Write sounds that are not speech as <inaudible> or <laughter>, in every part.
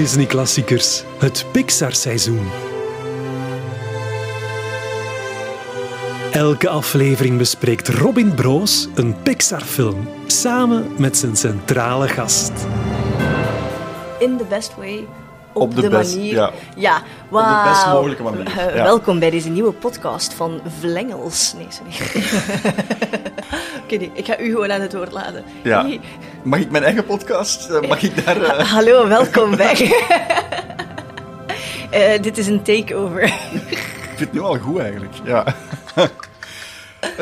Disney-klassiekers, het Pixar-seizoen. Elke aflevering bespreekt Robin Broos een Pixar-film samen met zijn centrale gast. In the best way. Op, Op de best- manier. ja. ja de best mogelijke manier, Eh, ja. Welkom bij deze nieuwe podcast van Vlengels. Nee, sorry. <laughs> Oké, ik ga u gewoon aan het woord laten. Ja. Hey. Mag ik mijn eigen podcast? eh, Mag ik daar... eh, Hallo, <laughs> welkom <laughs> bij. Dit is een takeover. Ik vind het nu al goed eigenlijk. Ja.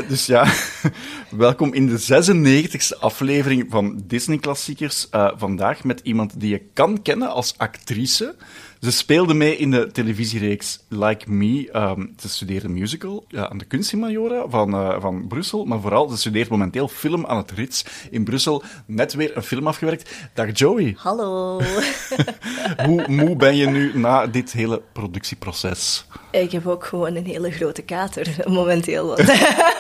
Dus ja, <laughs> welkom in de 96e aflevering van Disney Klassiekers. Eh, vandaag met iemand die je kan kennen als actrice. Ze speelde mee in de televisiereeks Like Me. Ehm, ze studeerde musical ja, aan de Kunstimajora van, eh, van Brussel. Maar vooral, ze studeert momenteel film aan het Rits in Brussel. Net weer een film afgewerkt. Dag Joey. Hallo. <laughs> Hoe moe ben je nu na dit hele productieproces? Ik heb ook gewoon een hele grote kater <laughs> momenteel.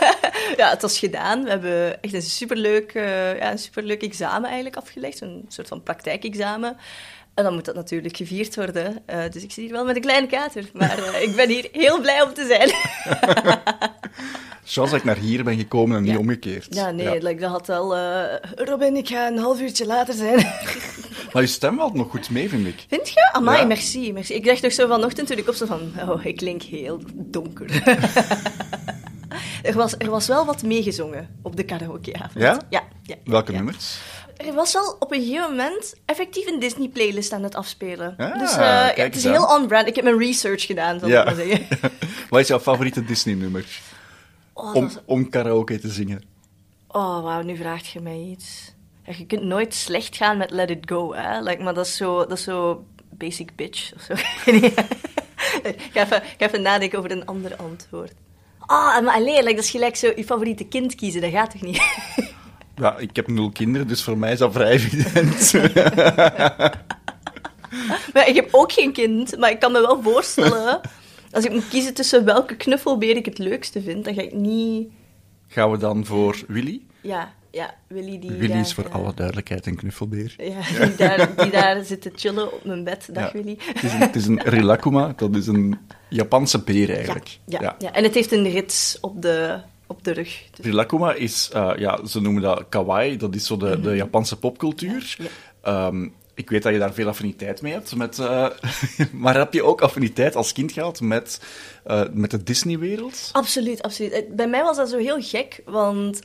<laughs> ja, het was gedaan. We hebben echt een superleuk, eh, ja, een superleuk examen eigenlijk afgelegd. Een soort van praktijkexamen. En dan moet dat natuurlijk gevierd worden. Eh, dus ik zit hier wel met een kleine kater. Maar eh, ik ben hier heel blij om te zijn. <laughs> Zoals ik naar hier ben gekomen en niet omgekeerd. ja, nee, Ja. like, dat had al... eh, Robin, ik ga een half uurtje later zijn. <laughs> Maar je stem valt nog goed mee, vind ik. Vind je? Amai, Ja. merci, merci. Ik dacht toch zo vanochtend toen ik op stond van... Oh, ik klink heel donker. <laughs> er, was, er was wel wat meegezongen op de karaokeavond. Ja? Ja. Welke nummers? Er was wel op een gegeven moment effectief een Disney-playlist aan het afspelen. Ah, dus eh, ja, het is heel on-brand. Ik heb mijn research gedaan, zal Ja. ik maar zeggen. <laughs> Wat is jouw favoriete Disney-nummer? Oh, dat Om, was- om karaoke te zingen. oh wauw, nu vraagt je mij iets. Ja, je kunt nooit slecht gaan met Let It Go, hè. Like, maar dat is zo, dat is zo basic bitch, of zo. <laughs> Nee. ga, even, ga even nadenken over een ander antwoord. Ah, maar alleen, like, dat is gelijk zo je favoriete kind kiezen, dat gaat toch niet? <laughs> Ja, ik heb nul kinderen, dus voor mij is dat vrij evident. <laughs> maar ik heb ook geen kind, maar ik kan me wel voorstellen... Als ik moet kiezen tussen welke knuffelbeer ik het leukste vind, dan ga ik niet... Gaan we dan voor Willy? Ja, ja, Willy die Willy daar, is voor eh, alle duidelijkheid een knuffelbeer. Ja, die daar, die daar zit te chillen op mijn bed. Dag Ja. Willy. Het is een, het is een Rilakuma, dat is een Japanse beer Ja, eigenlijk. ja, ja. en het heeft een rits op de, op de rug. Dus- Rilakuma is, eh, ja, ze noemen dat kawaii, dat is zo de, de Japanse popcultuur. Ja. Ehm, ik weet dat je daar veel affiniteit mee hebt, met, eh, <laughs> maar heb je ook affiniteit als kind gehad met, eh, met de Disney-wereld? Absoluut, absoluut. Bij mij was dat zo heel gek, want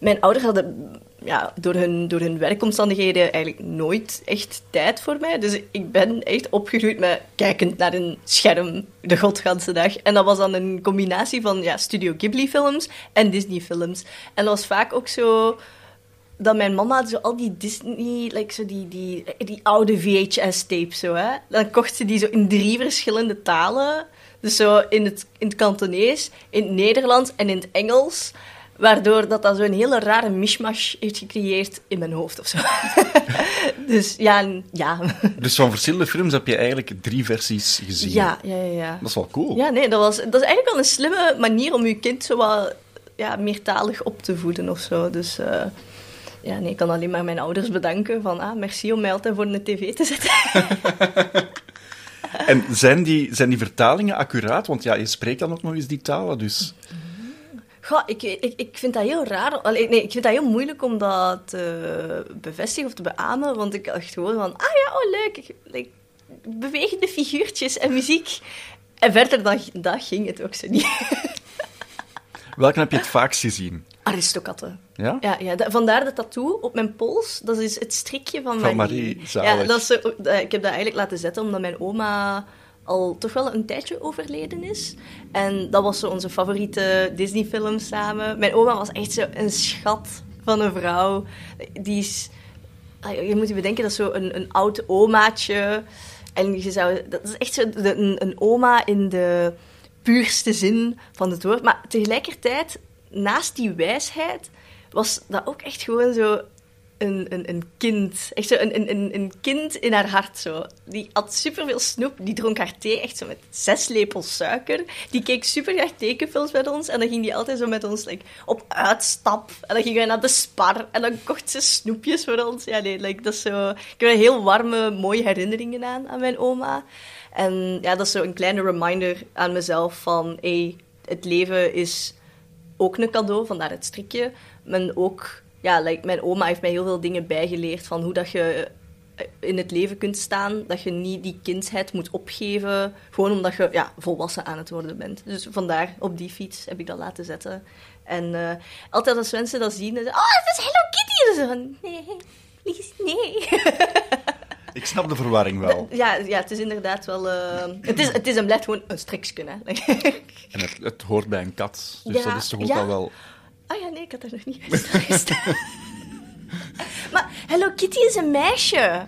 mijn ouders hadden ja, door, hun, door hun werkomstandigheden eigenlijk nooit echt tijd voor mij. Dus ik ben echt opgegroeid met kijkend naar een scherm de godganse dag. En dat was dan een combinatie van ja, Studio Ghibli-films en Disney-films. En dat was vaak ook zo dat mijn mama zo al die Disney, like zo die, die, die oude VHS-tapes zo, hè. Dan kocht ze die zo in drie verschillende talen. Dus zo in het, in het Kantonees, in het Nederlands en in het Engels. Waardoor dat, dat zo'n hele rare mishmash heeft gecreëerd in mijn hoofd of zo. <laughs> dus ja, ja. Dus van verschillende films heb je eigenlijk drie versies gezien. Ja, ja, ja. ja. Dat is wel cool. Ja, nee, dat, was, dat is eigenlijk wel een slimme manier om je kind zo wat ja, meertalig op te voeden of zo. Dus eh, ja, nee, ik kan alleen maar mijn ouders bedanken van, ah, merci om mij altijd voor een tv te zetten. <laughs> En zijn die, zijn die vertalingen accuraat? Want ja, je spreekt dan ook nog eens die talen, dus... Goh, ik, ik, ik vind dat heel raar. Allee, nee, ik vind dat heel moeilijk om dat te bevestigen of te beamen. Want ik dacht gewoon van, ah ja, oh leuk. Ik- like, bewegende figuurtjes en muziek. En verder dan, dat ging het ook zo niet. <laughs> Welke heb je het vaakst gezien? Aristokatten. Ja? Ja, ja da- vandaar de tattoo op mijn pols. Dat is het strikje van, Van Marie. Marie. Ja, dat is dat- ik heb dat eigenlijk laten zetten omdat mijn oma al toch wel een tijdje overleden is. En dat was zo onze favoriete Disney-film samen. Mijn oma was echt zo een schat van een vrouw. Die is... ah, Je moet je bedenken, dat is zo een, een oud omaatje. En je zou... Dat is echt zo een, een oma in de puurste zin van het woord. Maar tegelijkertijd, naast die wijsheid, was dat ook echt gewoon zo een, een, een kind. Echt zo een, een, kind in haar hart. Zo. Die had superveel snoep. Die dronk haar thee echt zo met zes lepels suiker. Die keek super graag tekenfilms met ons. En dan ging die altijd zo met ons like, op uitstap. En dan gingen wij naar de spar. En dan kocht ze snoepjes voor ons. Ja, nee, like, dat zo... Ik heb er heel warme, mooie herinneringen aan, aan mijn oma. En ja, dat is zo een kleine reminder aan mezelf van... Hey, het leven is ook een cadeau, vandaar het strikje. Maar ook ja, like, mijn oma heeft mij heel veel dingen bijgeleerd van hoe dat je eh, in het leven kunt staan, dat je niet die kindheid moet opgeven, gewoon omdat je ja, volwassen aan het worden bent. Dus vandaar, op die fiets heb ik dat laten zetten. En uh, altijd als mensen dat zien, dan zeggen oh, het is Hello Kitty! En van, nee, Lies, nee. <laughs> Ik snap de verwarring wel. Ja, ja het is inderdaad wel... Uh, het, is, het is een blijft gewoon een striksje, hè. <laughs> en het, het hoort bij een kat, dus dat is toch ook ja. al wel Oh ja, nee, ik had er nog niet <laughs> maar Hello Kitty is een meisje.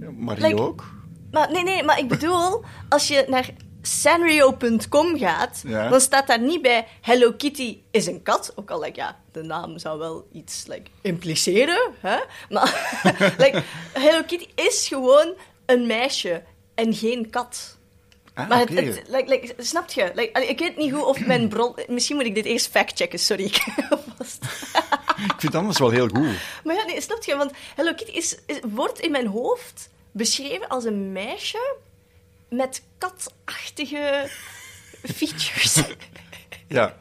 Ja, Marie ook. Maar, nee, nee, maar ik bedoel, als je naar Sanrio.com gaat, dan staat daar niet bij Hello Kitty is een kat. Ook al, like, ja, de naam zou wel iets like, impliceren. Hè? Maar <laughs> like, Hello Kitty is gewoon een meisje en geen kat. Ah, maar het, like, like, snap je? Like, ik weet niet hoe of mijn <clears throat> bron... Misschien moet ik dit eerst factchecken, sorry. <laughs> ik vind het anders wel heel goed. Maar ja, nee, snap je? Want Hello Kitty is, wordt in mijn hoofd beschreven als een meisje met katachtige <laughs> features. <laughs> ja.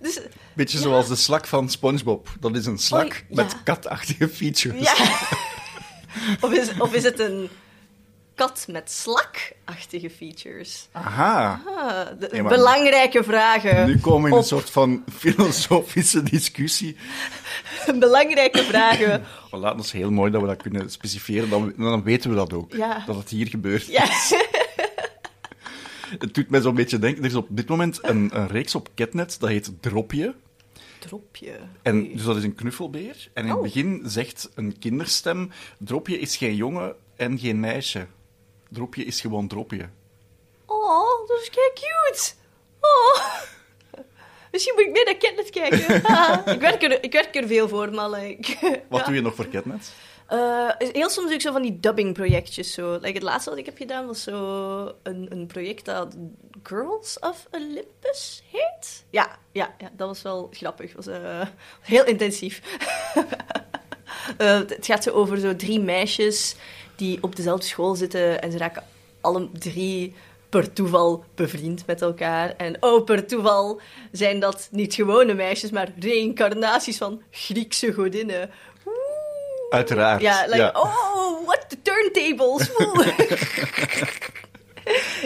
Dus, Beetje zoals de slak van SpongeBob. Dat is een slak met katachtige features. Ja. of, is, of is het een kat met slakachtige features? Aha. Ah, belangrijke vragen. Nu komen we in een soort van filosofische discussie. <laughs> belangrijke vragen. We laten ons heel mooi dat we dat kunnen specifieren. Dan, dan weten we dat ook. Dat het hier gebeurt. Ja. <laughs> het doet mij zo'n beetje denken. Er is op dit moment een, een reeks op Ketnet, dat heet Dropje. Dropje. En, dus dat is een knuffelbeer. En in het oh. begin zegt een kinderstem: Dropje is geen jongen en geen meisje. Dropje is gewoon dropje. Oh, dat is kijk cute. Oh. Misschien moet ik meer naar Ketnet kijken. <laughs> Ik, werk er, ik werk er veel voor, maar like, <laughs> Wat doe je nog voor Ketnet? Uh, heel soms doe ik zo van die dubbing-projectjes. Zo. Like het laatste wat ik heb gedaan was zo een, een project dat Girls of Olympus heet. Ja, ja, ja dat was wel grappig. was uh, heel intensief. uh, <laughs> het gaat zo over zo drie meisjes die op dezelfde school zitten en ze raken alle drie per toeval bevriend met elkaar. En oh, per toeval zijn dat niet gewone meisjes, maar reïncarnaties van Griekse godinnen. Uiteraard. Ja, like, oh, what the turntables. <laughs>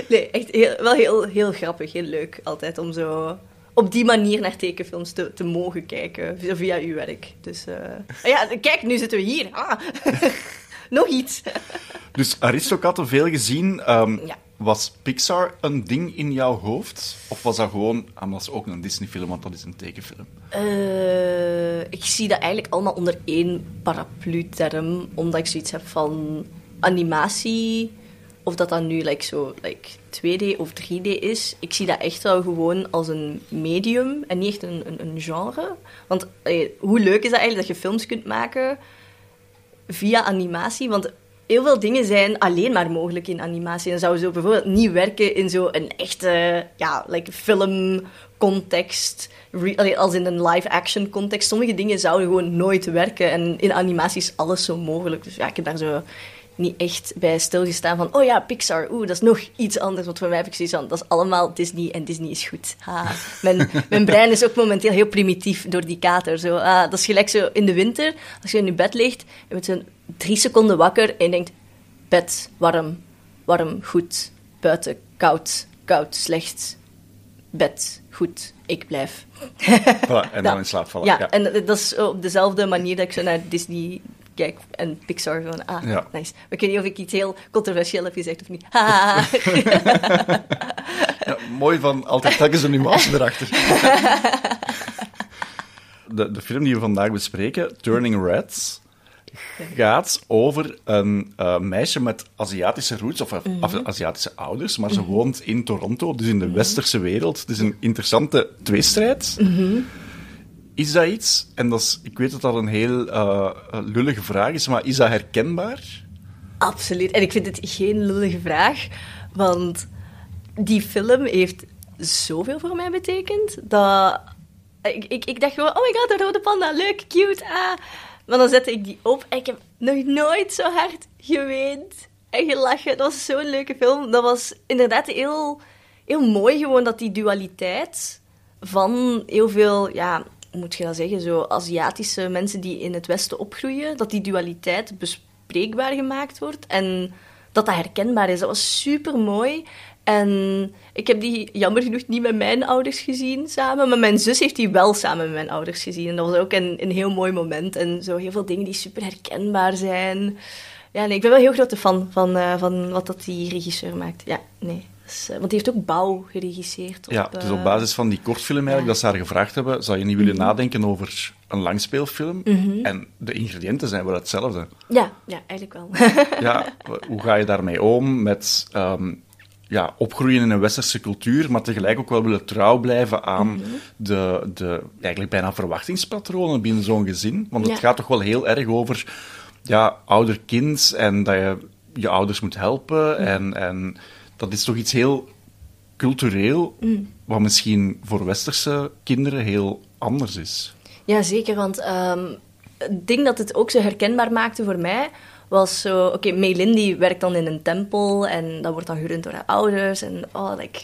nee, echt heel, wel heel, heel grappig, heel leuk altijd om zo op die manier naar tekenfilms te, te mogen kijken via uw werk. Dus uh, ja, kijk, nu zitten we hier. Ah. <laughs> Nog iets. Dus Aristokatten veel gezien. Um, Was Pixar een ding in jouw hoofd? Of was dat gewoon, ah, was ook een Disney-film, want dat is een tekenfilm? Uh, ik zie dat eigenlijk allemaal onder één paraplu-term, omdat ik zoiets heb van animatie, of dat dan nu like, zo like 2D of 3D is. Ik zie dat echt wel gewoon als een medium en niet echt een, een, een genre. Want hoe leuk is dat eigenlijk dat je films kunt maken via animatie. Want heel veel dingen zijn alleen maar mogelijk in animatie. En zou zo bijvoorbeeld niet werken in zo'n echte ja, like filmcontext, als in een live-action context. Sommige dingen zouden gewoon nooit werken. En in animatie is alles zo mogelijk. Dus ja, ik heb daar zo niet echt bij stilgestaan van, oh ja, Pixar, oeh, dat is nog iets anders. Wat voor mij heb ik zoiets van, dat is allemaal Disney en Disney is goed. Ha. Mijn, <laughs> mijn brein is ook momenteel heel primitief door die kater. Zo, ah, dat is gelijk zo in de winter, als je in je bed ligt, je bent zo drie seconden wakker en je denkt, bed, warm, warm, goed, buiten, koud, koud, slecht, bed, goed, ik blijf. Voilà, en dan <laughs> in slaap vallen. Ja, ja, en dat is op dezelfde manier dat ik zo naar Disney kijk, en Pixar van, ah, ja. nice. Maar ik weet niet of ik iets heel controversieel heb gezegd of niet. <laughs> ja, mooi van, altijd telkens een nuance erachter. de, de film die we vandaag bespreken, Turning Reds, gaat over een uh, meisje met Aziatische roots, of, mm Aziatische ouders, maar ze mhm. woont in Toronto, dus in de mhm. westerse wereld. Het is een interessante tweestrijd. Is dat iets? En dat is, ik weet dat dat een heel uh, lullige vraag is, maar is dat herkenbaar? Absoluut. En ik vind het geen lullige vraag, want die film heeft zoveel voor mij betekend, dat... Ik, ik, dacht gewoon, oh my god, een rode panda, leuk, cute, ah. Maar dan zette ik die op en ik heb nog nooit zo hard geweend en gelachen. Dat was zo'n leuke film. Dat was inderdaad heel, heel mooi gewoon dat die dualiteit van heel veel, ja, moet je dat zeggen, zo Aziatische mensen die in het Westen opgroeien, dat die dualiteit bespreekbaar gemaakt wordt en dat dat herkenbaar is. Dat was super mooi. En ik heb die jammer genoeg niet met mijn ouders gezien samen, maar mijn zus heeft die wel samen met mijn ouders gezien. En dat was ook een, een heel mooi moment. En zo heel veel dingen die super herkenbaar zijn. Ja, nee, ik ben wel heel grote fan van, uh, van wat dat die regisseur maakt. Ja, nee. Dus, uh, want die heeft ook Bouw geregisseerd. Op, ja, dus op basis van die kortfilm eigenlijk, ja. dat ze haar gevraagd hebben, zou je niet willen mm -hmm. nadenken over een langspeelfilm? Mm -hmm. En de ingrediënten zijn wel hetzelfde. Ja, ja eigenlijk wel. <laughs> ja, hoe ga je daarmee om met... Um, ja, opgroeien in een westerse cultuur, maar tegelijk ook wel willen trouw blijven aan mm -hmm. de, de eigenlijk bijna verwachtingspatronen binnen zo'n gezin. Want het ja. gaat toch wel heel erg over ja, ouder-kind en dat je je ouders moet helpen. Mm. En, en dat is toch iets heel cultureel, mm. wat misschien voor westerse kinderen heel anders is. Ja, zeker. Want um, het ding dat het ook zo herkenbaar maakte voor mij was zo... Oké, okay, Meilin die werkt dan in een tempel en dat wordt dan gerund door haar ouders. En oh, like,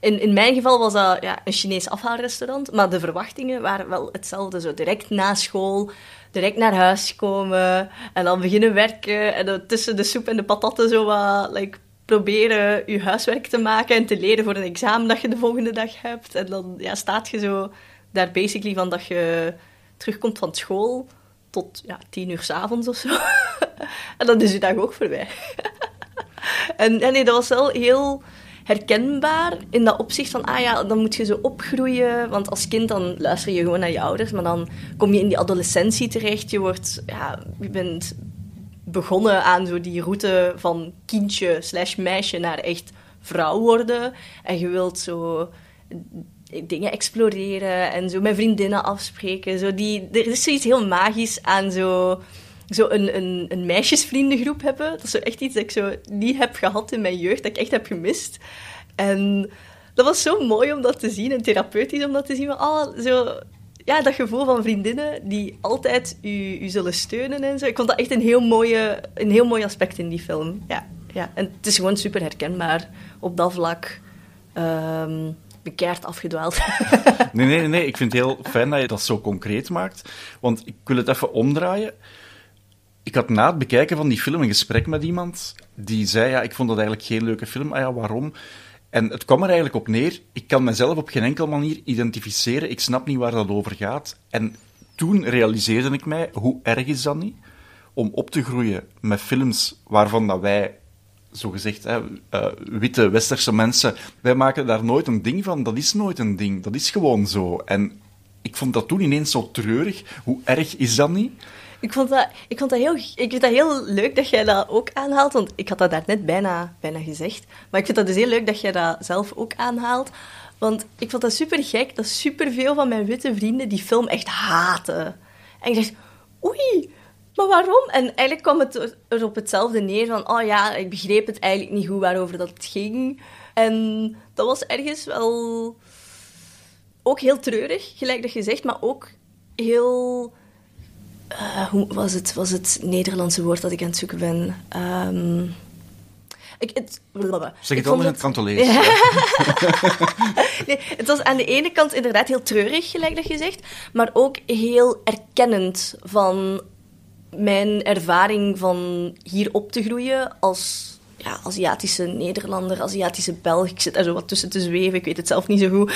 in, in mijn geval was dat ja, een Chinees afhaalrestaurant, maar de verwachtingen waren wel hetzelfde. Zo direct na school, direct naar huis komen en dan beginnen werken. En dan tussen de soep en de patatten zo wat... Like, proberen je huiswerk te maken en te leren voor een examen dat je de volgende dag hebt. En dan ja, staat je zo daar basically van dat je terugkomt van school tot ja, tien uur s'avonds of zo. <laughs> en dan is je dag ook voorbij. <laughs> en ja, nee, dat was wel heel herkenbaar in dat opzicht van, ah ja, dan moet je zo opgroeien. Want als kind dan luister je gewoon naar je ouders, maar dan kom je in die adolescentie terecht. Je wordt, ja, je bent begonnen aan zo die route van kindje slash meisje naar echt vrouw worden. En je wilt zo dingen exploreren en zo met vriendinnen afspreken. Zo die, er is zoiets heel magisch aan zo, zo een, een, een meisjesvriendengroep hebben. Dat is zo echt iets dat ik zo niet heb gehad in mijn jeugd, dat ik echt heb gemist. En dat was zo mooi om dat te zien en therapeutisch om dat te zien. Maar, oh, zo, ja, dat gevoel van vriendinnen die altijd u, u zullen steunen en zo. Ik vond dat echt een heel, mooie, een heel mooi aspect in die film. Ja, ja. En het is gewoon super herkenbaar op dat vlak. Bekeerd afgedwaald. <laughs> nee, nee, nee. Ik vind het heel fijn dat je dat zo concreet maakt. Want ik wil het even omdraaien. Ik had na het bekijken van die film een gesprek met iemand die zei: Ja, ik vond dat eigenlijk geen leuke film. Ah ja, waarom? En het kwam er eigenlijk op neer, ik kan mezelf op geen enkele manier identificeren, ik snap niet waar dat over gaat. En toen realiseerde ik mij, hoe erg is dat niet? Om op te groeien met films waarvan dat wij, zogezegd, hè, uh, witte westerse mensen, wij maken daar nooit een ding van. Dat is nooit een ding, dat is gewoon zo. En ik vond dat toen ineens zo treurig. Hoe erg is dat niet? Ik vond dat, ik vond dat, heel, ik vind dat heel leuk dat jij dat ook aanhaalt, want ik had dat daarnet bijna, bijna gezegd. Maar ik vind dat dus heel leuk dat jij dat zelf ook aanhaalt. Want ik vond dat super gek dat superveel van mijn witte vrienden die film echt haten. En ik dacht, oei, maar waarom? En eigenlijk kwam het er op hetzelfde neer van, oh ja, ik begreep het eigenlijk niet goed waarover dat ging. En dat was ergens wel ook heel treurig, gelijk dat je zegt, maar ook heel uh, hoe was het, was het Nederlandse woord dat ik aan het zoeken ben? Um, ik, het, zeg het anders in het Kantolees. Ja. <laughs> nee, het was aan de ene kant inderdaad heel treurig, gelijk dat je zegt, maar ook heel erkennend van mijn ervaring van hier op te groeien als ja, Aziatische Nederlander, Aziatische Belg. Ik zit daar zo wat tussen te zweven, ik weet het zelf niet zo goed.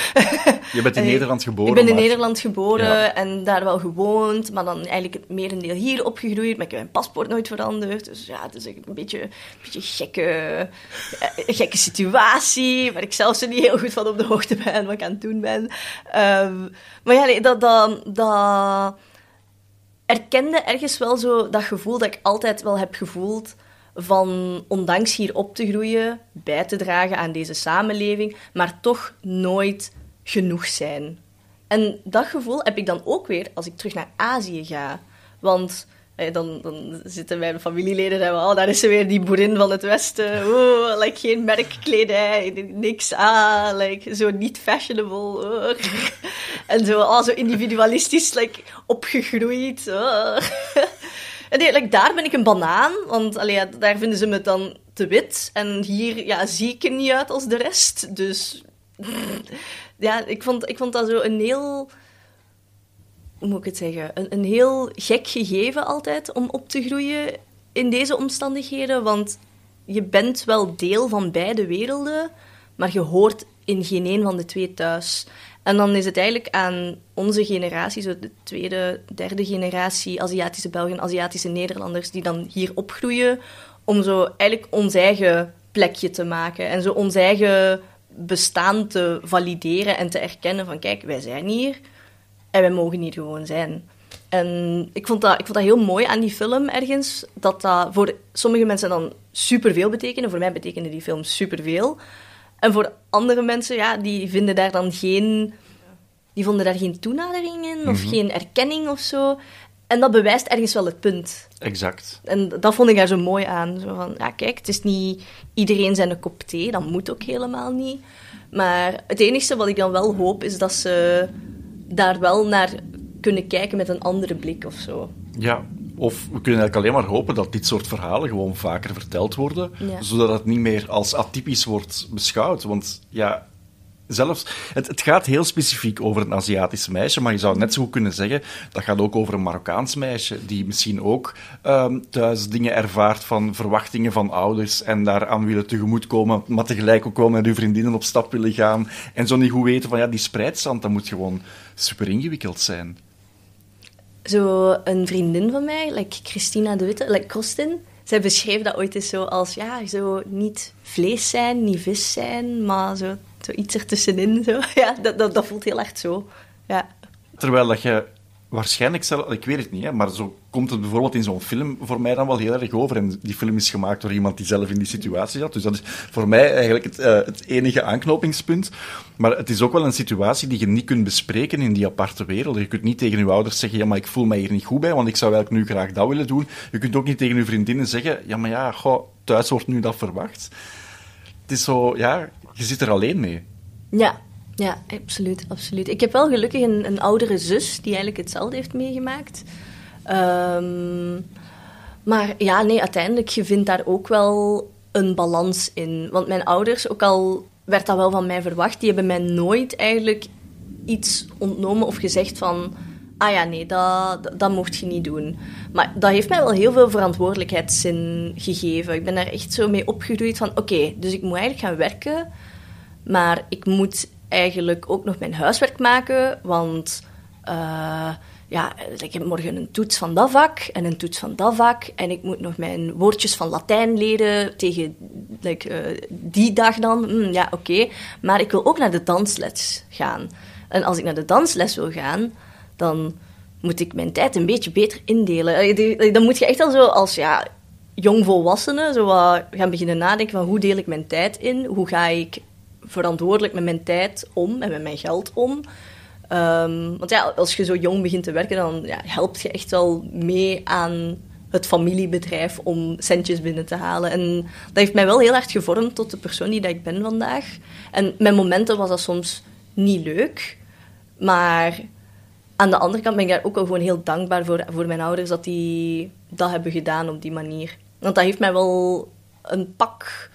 Je bent in <laughs> Nederland geboren? Ik ben in Nederland geboren en daar wel gewoond, maar dan eigenlijk het merendeel hier opgegroeid. Maar ik heb mijn paspoort nooit veranderd. Dus ja, het is een beetje een beetje gekke, eh, gekke situatie, waar ik zelfs er niet heel goed van op de hoogte ben wat ik aan het doen ben. Um, maar ja, nee, dat... dat, dat erkende ergens wel zo dat gevoel dat ik altijd wel heb gevoeld van ondanks hier op te groeien, bij te dragen aan deze samenleving, maar toch nooit genoeg zijn. En dat gevoel heb ik dan ook weer als ik terug naar Azië ga. Want eh, dan, dan zitten mijn familieleden en oh, daar is ze weer, die boerin van het Westen. Oh, like, geen merkkledij, niks aan, like, zo niet fashionable. <laughs> En zo, oh, zo individualistisch like, opgegroeid. <laughs> En nee, like, daar ben ik een banaan, want allee, daar vinden ze me dan te wit. En hier ja, zie ik er niet uit als de rest. Dus <laughs> ja, ik vond, ik vond dat zo een heel hoe moet ik het zeggen, een, een heel gek gegeven altijd om op te groeien in deze omstandigheden. Want je bent wel deel van beide werelden, maar je hoort in geen een van de twee thuis. En dan is het eigenlijk aan onze generatie, zo de tweede, derde generatie Aziatische Belgen, Aziatische Nederlanders, die dan hier opgroeien, om zo eigenlijk ons eigen plekje te maken en zo ons eigen bestaan te valideren en te erkennen van kijk, wij zijn hier en wij mogen niet gewoon zijn. En ik vond, dat, ik vond dat heel mooi aan die film ergens. Dat dat voor sommige mensen dan superveel betekende. Voor mij betekende die film superveel. En voor andere mensen, ja, die vinden daar dan geen... Die vonden daar geen toenadering in, of mhm. geen erkenning of zo. En dat bewijst ergens wel het punt. Exact. En dat vond ik daar zo mooi aan. Zo van, ja, kijk, het is niet iedereen zijn kop thee. Dat moet ook helemaal niet. Maar het enige wat ik dan wel hoop, is dat ze daar wel naar kunnen kijken met een andere blik of zo. Ja, of we kunnen eigenlijk alleen maar hopen dat dit soort verhalen gewoon vaker verteld worden, zodat het niet meer als atypisch wordt beschouwd. Want ja, zelfs, het, het, gaat heel specifiek over een Aziatisch meisje, maar je zou net zo goed kunnen zeggen, dat gaat ook over een Marokkaans meisje, die misschien ook um, thuis dingen ervaart van verwachtingen van ouders en daaraan willen tegemoetkomen, maar tegelijk ook wel met uw vriendinnen op stap willen gaan en zo niet goed weten van, ja, die spreidstand, dat moet gewoon super ingewikkeld zijn. Zo een vriendin van mij, like Christina de Witte, like Kostin, zij beschreef dat ooit eens zo als, ja, zo niet vlees zijn, niet vis zijn, maar zo iets ertussenin. Zo. <laughs> Ja, dat, dat, dat voelt heel echt zo. Ja. Terwijl dat je waarschijnlijk zelf, ik weet het niet, hè, maar zo komt het bijvoorbeeld in zo'n film voor mij dan wel heel erg over. En die film is gemaakt door iemand die zelf in die situatie zat. Dus dat is voor mij eigenlijk het, uh, het enige aanknopingspunt. Maar het is ook wel een situatie die je niet kunt bespreken in die aparte wereld. Je kunt niet tegen je ouders zeggen, ja, maar ik voel mij hier niet goed bij, want ik zou eigenlijk nu graag dat willen doen. Je kunt ook niet tegen je vriendinnen zeggen, ja, maar ja, goh, thuis wordt nu dat verwacht. Het is zo, ja, je zit er alleen mee. Ja, ja, absoluut, absoluut. Ik heb wel gelukkig een, een oudere zus die eigenlijk hetzelfde heeft meegemaakt. Um, maar ja, nee, uiteindelijk, je vindt daar ook wel een balans in. Want mijn ouders, ook al werd dat wel van mij verwacht, die hebben mij nooit eigenlijk iets ontnomen of gezegd van... Ah ja, nee, dat, dat, mocht je niet doen. Maar dat heeft mij wel heel veel verantwoordelijkheidszin gegeven. Ik ben daar echt zo mee opgegroeid van... Oké, dus ik moet eigenlijk gaan werken... Maar ik moet eigenlijk ook nog mijn huiswerk maken, want uh, ja, ik heb morgen een toets van dat vak en een toets van dat vak. En ik moet nog mijn woordjes van Latijn leren tegen uh, die dag dan. Mm, ja, oké. Maar ik wil ook naar de dansles gaan. En als ik naar de dansles wil gaan, dan moet ik mijn tijd een beetje beter indelen. Eh, dan moet je echt al zo als ja, jongvolwassene zo gaan beginnen nadenken van hoe deel ik mijn tijd in? Hoe ga ik verantwoordelijk met mijn tijd om en met mijn geld om. Ehm, want ja, als je zo jong begint te werken, dan ja, helpt je echt wel mee aan het familiebedrijf om centjes binnen te halen. En dat heeft mij wel heel erg gevormd tot de persoon die dat ik ben vandaag. En met momenten was dat soms niet leuk, maar aan de andere kant ben ik daar ook wel gewoon heel dankbaar voor, voor mijn ouders dat die dat hebben gedaan op die manier. Want dat heeft mij wel een pak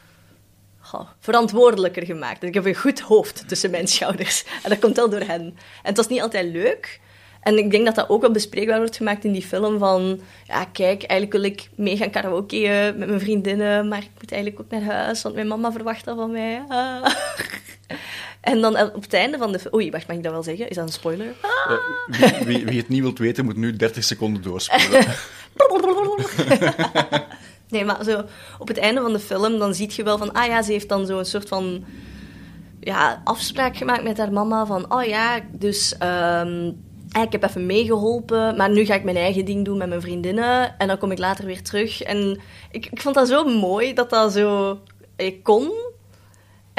verantwoordelijker gemaakt. Ik heb een goed hoofd tussen mijn schouders. En dat komt wel door hen. En het was niet altijd leuk. En ik denk dat dat ook wel bespreekbaar wordt gemaakt in die film van... Ja, kijk, eigenlijk wil ik mee gaan karaoke met mijn vriendinnen, maar ik moet eigenlijk ook naar huis, want mijn mama verwacht dat van mij. Ah. <laughs> En dan op het einde van de... Oei, wacht, mag ik dat wel zeggen? Is dat een spoiler? Uh, wie, wie, wie, het niet wilt weten, moet nu 30 seconden doorspoelen. <laughs> <laughs> Nee, maar zo op het einde van de film, dan zie je wel van... Ah ja, ze heeft dan zo'n soort van... Ja, afspraak gemaakt met haar mama van... Oh ja, dus... Um, ik heb even meegeholpen, maar nu ga ik mijn eigen ding doen met mijn vriendinnen. En dan kom ik later weer terug. En ik, ik vond dat zo mooi dat dat zo ik kon.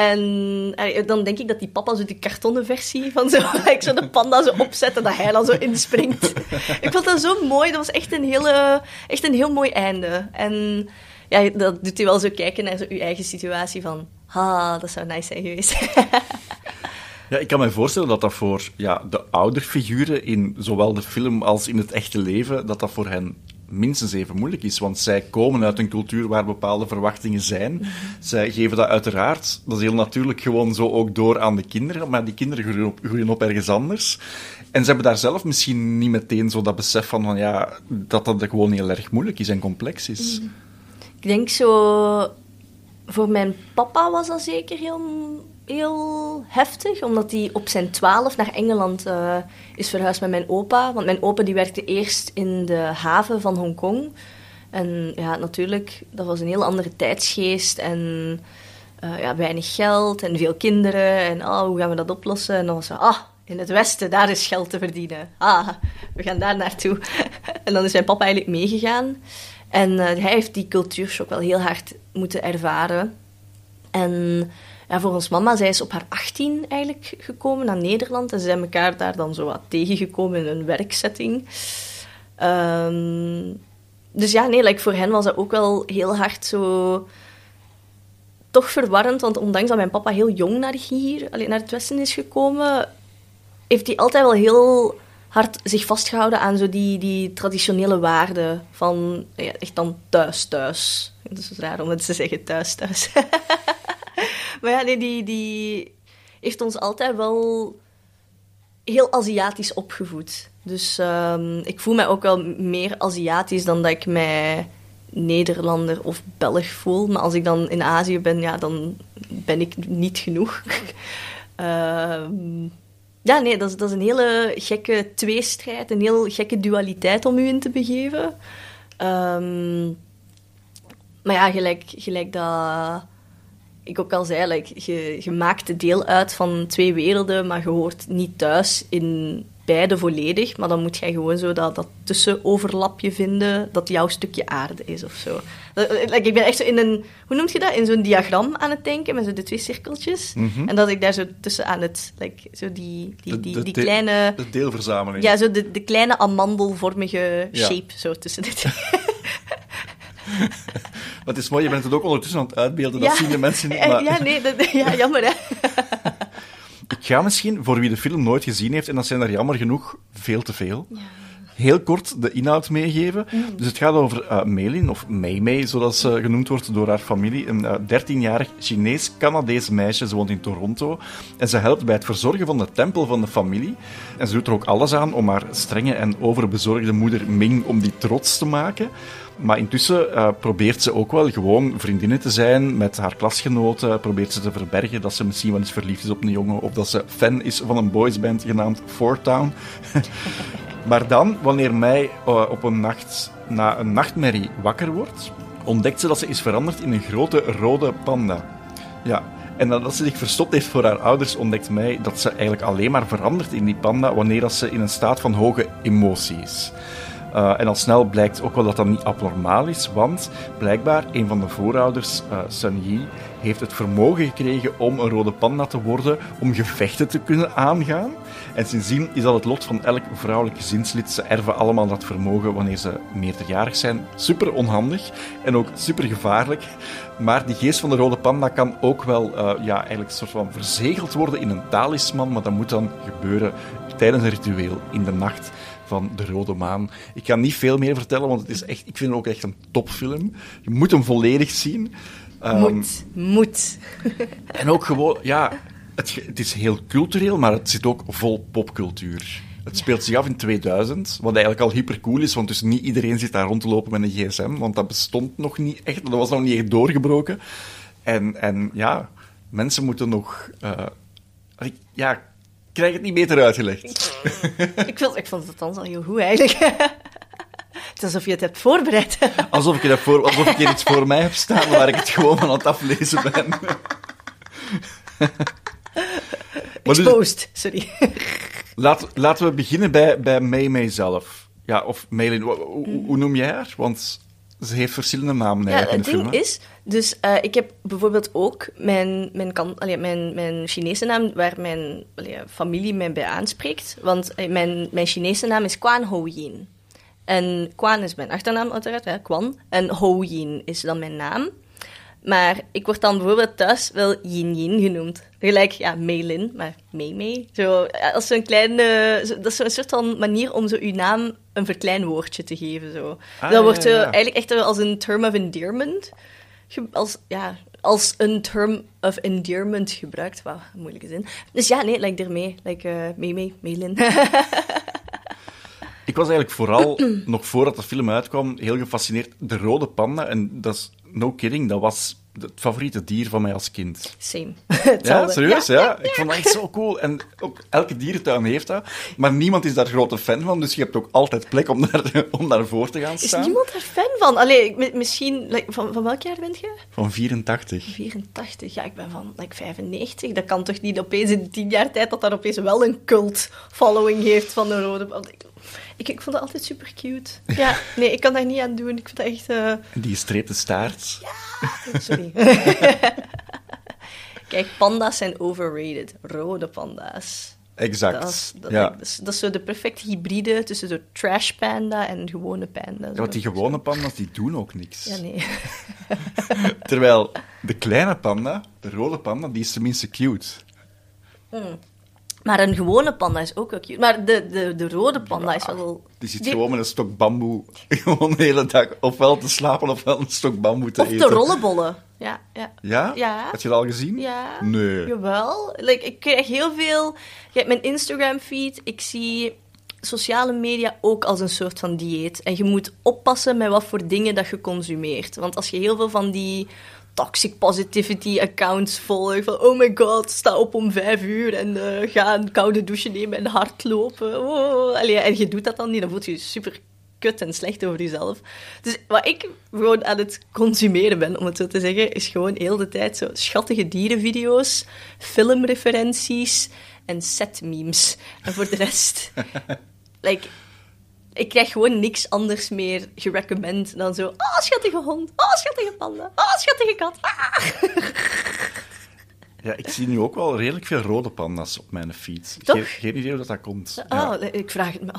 En eh, dan denk ik dat die papa zo die kartonnen versie van zo, <laughs> ik zo de panda zo opzet en dat hij dan zo inspringt. <laughs> ik vond dat zo mooi. Dat was echt een, hele, echt een heel mooi einde. En ja, dat doet hij wel zo kijken naar zo uw eigen situatie van, ha, dat zou nice zijn geweest. <laughs> Ja, ik kan me voorstellen dat dat voor ja, de ouderfiguren in zowel de film als in het echte leven, dat dat voor hen minstens even moeilijk is. Want zij komen uit een cultuur waar bepaalde verwachtingen zijn. Zij geven dat uiteraard, dat is heel natuurlijk, gewoon zo ook door aan de kinderen. Maar die kinderen groeien op, op ergens anders. En ze hebben daar zelf misschien niet meteen zo dat besef van, van ja, dat dat gewoon heel erg moeilijk is en complex is. Mhm. Ik denk zo... Voor mijn papa was dat zeker heel heel heftig, omdat hij op zijn twaalf naar Engeland uh, is verhuisd met mijn opa. Want mijn opa die werkte eerst in de haven van Hongkong. En ja, natuurlijk, dat was een heel andere tijdsgeest en uh, ja, weinig geld en veel kinderen. En oh, hoe gaan we dat oplossen? En dan was ze, ah, in het westen, daar is geld te verdienen. Ah, we gaan daar naartoe. <laughs> en dan is mijn papa eigenlijk meegegaan. En uh, hij heeft die cultuurshock wel heel hard moeten ervaren. En ja, volgens mama, zij is op haar 18 eigenlijk gekomen naar Nederland. En ze zijn elkaar daar dan zo wat tegengekomen in een werksetting. Um, dus ja, nee, like voor hen was dat ook wel heel hard zo... Toch verwarrend, want ondanks dat mijn papa heel jong naar hier, naar het westen is gekomen, heeft hij altijd wel heel hard zich vastgehouden aan zo die, die traditionele waarden van ja, echt dan thuis, thuis. Het is raar om het te zeggen, thuis, thuis. <laughs> maar ja, nee, die, die heeft ons altijd wel heel Aziatisch opgevoed. Dus um, ik voel mij ook wel meer Aziatisch dan dat ik mij Nederlander of Belg voel. Maar als ik dan in Azië ben, ja, dan ben ik niet genoeg. um, <laughs> ja, nee, dat is, dat is een hele gekke tweestrijd, een heel gekke dualiteit om u in te begeven. Um, maar ja, gelijk, gelijk dat ik ook al zei, like, je, je maakt deel uit van twee werelden, maar je hoort niet thuis in beide volledig. Maar dan moet je gewoon zo dat, dat tussenoverlapje vinden dat jouw stukje aarde is of zo. Like, ik ben echt zo in een, hoe noem je dat? In zo'n diagram aan het denken met zo de twee cirkeltjes. Mhm. En dat ik daar zo tussen aan het, like, zo die, die, die, die kleine... De deelverzameling. Ja, zo de, de kleine amandelvormige shape zo tussen de <laughs> <laughs> <laughs> Maar het is mooi, je bent het ook ondertussen aan het uitbeelden. Dat zien de mensen niet. <laughs> Maar... Ja, nee, dat, ja, jammer hè. <laughs> Ik ga misschien, voor wie de film nooit gezien heeft, en dat zijn er jammer genoeg veel te veel, heel kort de inhoud meegeven. Mm. Dus het gaat over uh, Melin, of Mei Mei, zoals ze genoemd wordt door haar familie. Een uh, eh, 13-jarig Chinees-Canadees meisje. Ze woont in Toronto. En ze helpt bij het verzorgen van de tempel van de familie. En ze doet er ook alles aan om haar strenge en overbezorgde moeder Ming om die trots te maken. Maar intussen uh, probeert ze ook wel gewoon vriendinnen te zijn met haar klasgenoten. Probeert ze te verbergen dat ze misschien wel eens verliefd is op een jongen. Of dat ze fan is van een boysband genaamd Four Town. <laughs> maar dan, wanneer mij uh, op een nacht na een nachtmerrie wakker wordt, ontdekt ze dat ze is veranderd in een grote rode panda. Ja, en nadat ze zich verstopt heeft voor haar ouders, ontdekt mij dat ze eigenlijk alleen maar verandert in die panda wanneer ze in een staat van hoge emotie is. Uh, en al snel blijkt ook wel dat dat niet abnormaal is, want blijkbaar een van de voorouders, uh, Sun Yi, heeft het vermogen gekregen om een rode panda te worden, om gevechten te kunnen aangaan. En sindsdien is dat het lot van elk vrouwelijk gezinslid. Ze erven allemaal dat vermogen wanneer ze meerderjarig zijn. Super onhandig en ook super gevaarlijk. Maar die geest van de rode panda kan ook wel uh, ja, eigenlijk soort van verzegeld worden in een talisman, maar dat moet dan gebeuren tijdens een ritueel in de nacht van De Rode Maan. Ik ga niet veel meer vertellen, want het is echt, ik vind het ook echt een topfilm. Je moet hem volledig zien. Um, moet, moet. <laughs> en ook gewoon, ja, het, het, is heel cultureel, maar het zit ook vol popcultuur. Het speelt zich af in 2000, wat eigenlijk al hypercool is, want dus niet iedereen zit daar rond te lopen met een gsm, want dat bestond nog niet echt, dat was nog niet echt doorgebroken. En, en ja, mensen moeten nog... Uh, ja, krijg het niet beter uitgelegd. ik, vond, ik vond het dan al heel goed, eigenlijk. <laughs> het is alsof je het hebt voorbereid. <laughs> alsof, ik voor, alsof ik hier iets voor mij heb staan waar ik het gewoon aan het aflezen ben. <laughs> Dus- Exposed, sorry. Laat, laten we beginnen bij, bij Mei zelf. Ja, of Meilin, hoe, hoe, noem jij haar? Want Ze heeft verschillende namen Ja, eigenlijk het in de ding hè. is, dus eh, ik heb bijvoorbeeld ook mijn, mijn, kan, allee, mijn, mijn Chinese naam waar mijn allee, familie mij bij aanspreekt. Want eh, mijn, mijn Chinese naam is Quan Ho Yin. En Quan is mijn achternaam uiteraard, ja, Quan. En Ho Yin is dan mijn naam. Maar ik word dan bijvoorbeeld thuis wel Yin Yin genoemd. Gelijk, ja, Meilin, maar Mei Mei. Zo, eh, als zo'n kleine... zo- dat is zo'n soort van manier om zo uw naam een verkleinwoordje te geven. Zo. Ah, dat wordt zo ja, ja. eigenlijk echt als een term of endearment... Als, ja, als een term of endearment gebruikt. Wauw, moeilijke zin. Dus ja, nee, like ermee. Like eh Mei Mei, Meilin. <laughs> Ik was eigenlijk vooral, <clears throat> nog voordat de film uitkwam, heel gefascineerd. De rode panda, en dat is no kidding, dat was het favoriete dier van mij als kind. Same. Ja, <laughs> serieus, ja. Ik vond dat echt zo cool. En ook elke dierentuin heeft dat. Maar niemand is daar grote fan van, dus je hebt ook altijd plek om, daar, <laughs> om daarvoor te gaan Is staan. niemand er fan van? Allee, misschien... like, van, van welk jaar bent je? Van 84. 84. Ja, ik ben van like, 95. Dat kan toch niet opeens in tien jaar tijd dat dat opeens wel een cult following heeft van de rode... Ik, ik, vond dat altijd super cute. <laughs> Ja, nee, ik kan daar niet aan doen. Ik vind dat echt... eh, die gestreepte staart. Sorry. <laughs> Kijk, panda's zijn overrated. Rode panda's. Exact. Dat is, dat, ja. dat is, dat is zo de perfecte hybride tussen zo'n trash panda en een gewone panda. Ja, want die gewone panda's, die doen ook niks. Ja, nee. <laughs> Terwijl de kleine panda, de rode panda, die is tenminste cute. Maar een gewone panda is ook wel cute. Maar de, de, de rode panda is wel... Die zit Die- gewoon met een stok bamboe <laughs> gewoon de hele dag ofwel te slapen ofwel een stok bamboe te Of eten. de rollenbollen. Ja, ja. Ja? Ja. Had je dat al gezien? Ja. Nee. Jawel. Like, ik krijg heel veel... Kijk, mijn Instagram-feed, ik zie sociale media ook als een soort van dieet. En je moet oppassen met wat voor dingen dat je consumeert. Want als je heel veel van die toxic positivity accounts volgt, van oh my god, sta op om vijf uur en eh, ga een koude douche nemen en hardlopen. Oh. Allee, en je doet dat dan niet, dan voelt je je super kut en slecht over jezelf. Dus wat ik gewoon aan het consumeren ben, om het zo te zeggen, is gewoon heel de tijd zo schattige dierenvideo's, filmreferenties en setmemes. En voor de rest, <laughs> like, ik krijg gewoon niks anders meer gerecommend dan zo, oh, schattige hond, oh, schattige panda, oh, schattige kat. Ah. <laughs> Ja, ik zie nu ook wel redelijk veel rode panda's op mijn feed. Toch? Geen, geen idee hoe dat, dat komt. Oh, Ja. ik vraag het me.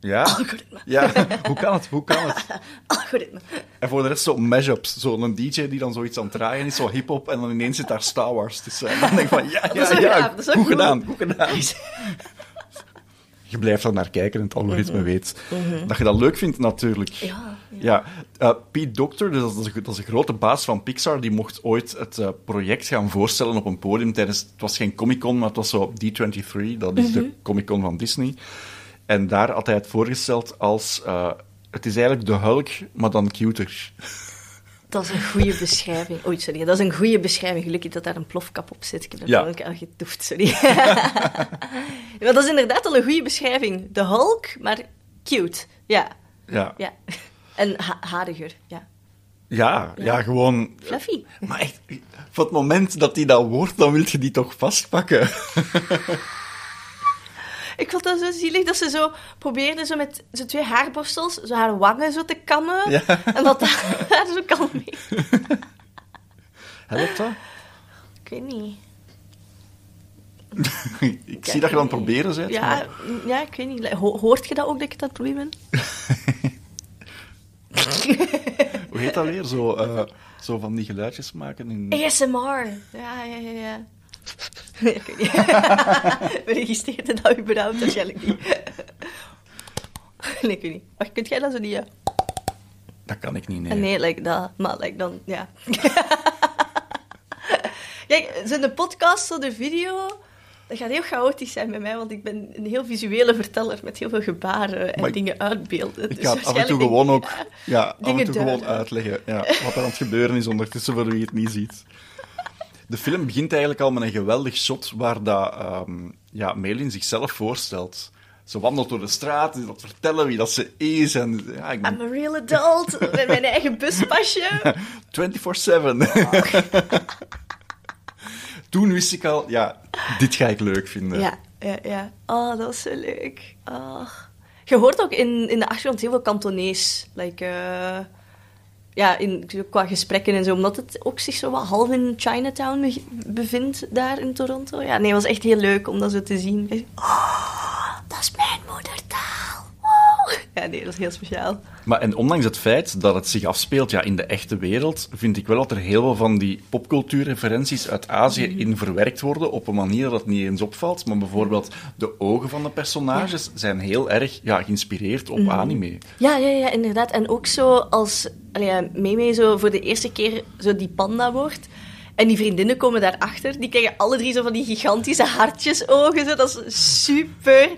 Ja? <laughs> Algoritme. Ja, hoe kan het? Hoe kan het? <laughs> Algoritme. En voor de rest zo mashups. Zo'n DJ die dan zoiets aan het draaien is, zo hip-hop, en dan ineens zit daar Star Wars tussen. En dan denk ik van, ja, ja, ja, wel goed gedaan, goed gedaan. Je blijft er naar kijken en het algoritme weet dat je dat leuk vindt, natuurlijk. Mhm. Ja, Ja, eh, Pete Doctor, dus dat is, een, dat is een grote baas van Pixar, die mocht ooit het eh, project gaan voorstellen op een podium tijdens... Het was geen Comic-Con, maar het was zo D23, dat is Mhm. de Comic-Con van Disney. En daar had hij het voorgesteld als... eh, het is eigenlijk de Hulk, maar dan cuter. Dat is een goede beschrijving. Oei, sorry. Dat is een goede beschrijving. Gelukkig dat daar een plofkap op zit. Ik heb dat Ja. al getoefd, sorry. <laughs> ja, dat is inderdaad al een goede beschrijving. De Hulk, maar cute. Ja, Ja, ja. En ha hariger, ja. ja, ja, gewoon... Fluffy. Maar echt, van het moment dat die dat wordt, dan wil je die toch vastpakken. <laughs> Ik vond dat zo zielig dat ze zo probeerde zo met zo twee haarborstels zo haar wangen zo te kammen. Ja. En dat daar <laughs> zo kalmeert. Helpt dat? Ik weet niet. <laughs> ik zie dat je het proberen bent. Ja, maar- ja, ik weet niet. Ho- hoort je dat ook dat ik het aan het proberen ben? <laughs> Hoe heet dat weer? Zo, eh, zo van die geluidjes maken in... ASMR. Ja, ja, ja, ja. <laughs> ik weet niet. We registreerden dat überhaupt waarschijnlijk niet. <laughs> nee, ik weet niet. Maar kunt jij dat zo niet? Ja? Dat kan ik niet, nee. Nee, like dat. Maar like dan, ja. <laughs> Kijk, zo'n podcast, zo de video, dat gaat heel chaotisch zijn bij mij, want ik ben een heel visuele verteller met heel veel gebaren en Maar ik- dingen uitbeelden. Ik Dus ga het af en toe gewoon ook ik, ja, af en toe gewoon uitleggen ja, wat er aan het gebeuren is ondertussen voor wie het niet ziet. De film begint eigenlijk al met een geweldig shot waar dat, ehm ja, Melin zichzelf voorstelt. Ze wandelt door de straat, ze dat vertellen wie dat ze is. En, ja, ik ben I'm a real adult, <laughs> met mijn eigen buspasje. <laughs> 24-7. <laughs> Toen wist ik al, ja, dit ga ik leuk vinden. Ja, ja, ja. Oh, dat is zo leuk. Oh. Je hoort ook in, in de achtergrond heel veel Kantonees. Like, eh, ja, in, qua gesprekken en zo, omdat het ook zich zo wat half in Chinatown be- bevindt daar in Toronto. Ja, nee, het was echt heel leuk om dat zo te zien. Oh, dat is mijn moedertaal. <laughs> Ja, nee, dat is heel speciaal. Maar en ondanks het feit dat het zich afspeelt ja, in de echte wereld, vind ik wel dat er heel veel van die popcultuurreferenties uit Azië in verwerkt worden op een manier dat het niet eens opvalt. Maar bijvoorbeeld de ogen van de personages zijn heel erg ja, geïnspireerd op anime. Ja, ja, ja, inderdaad. En ook zo als allee, Meme zo voor de eerste keer zo die panda wordt. En die vriendinnen komen daarachter. Die krijgen alle drie zo van die gigantische hartjesogen. Zo. Dat is super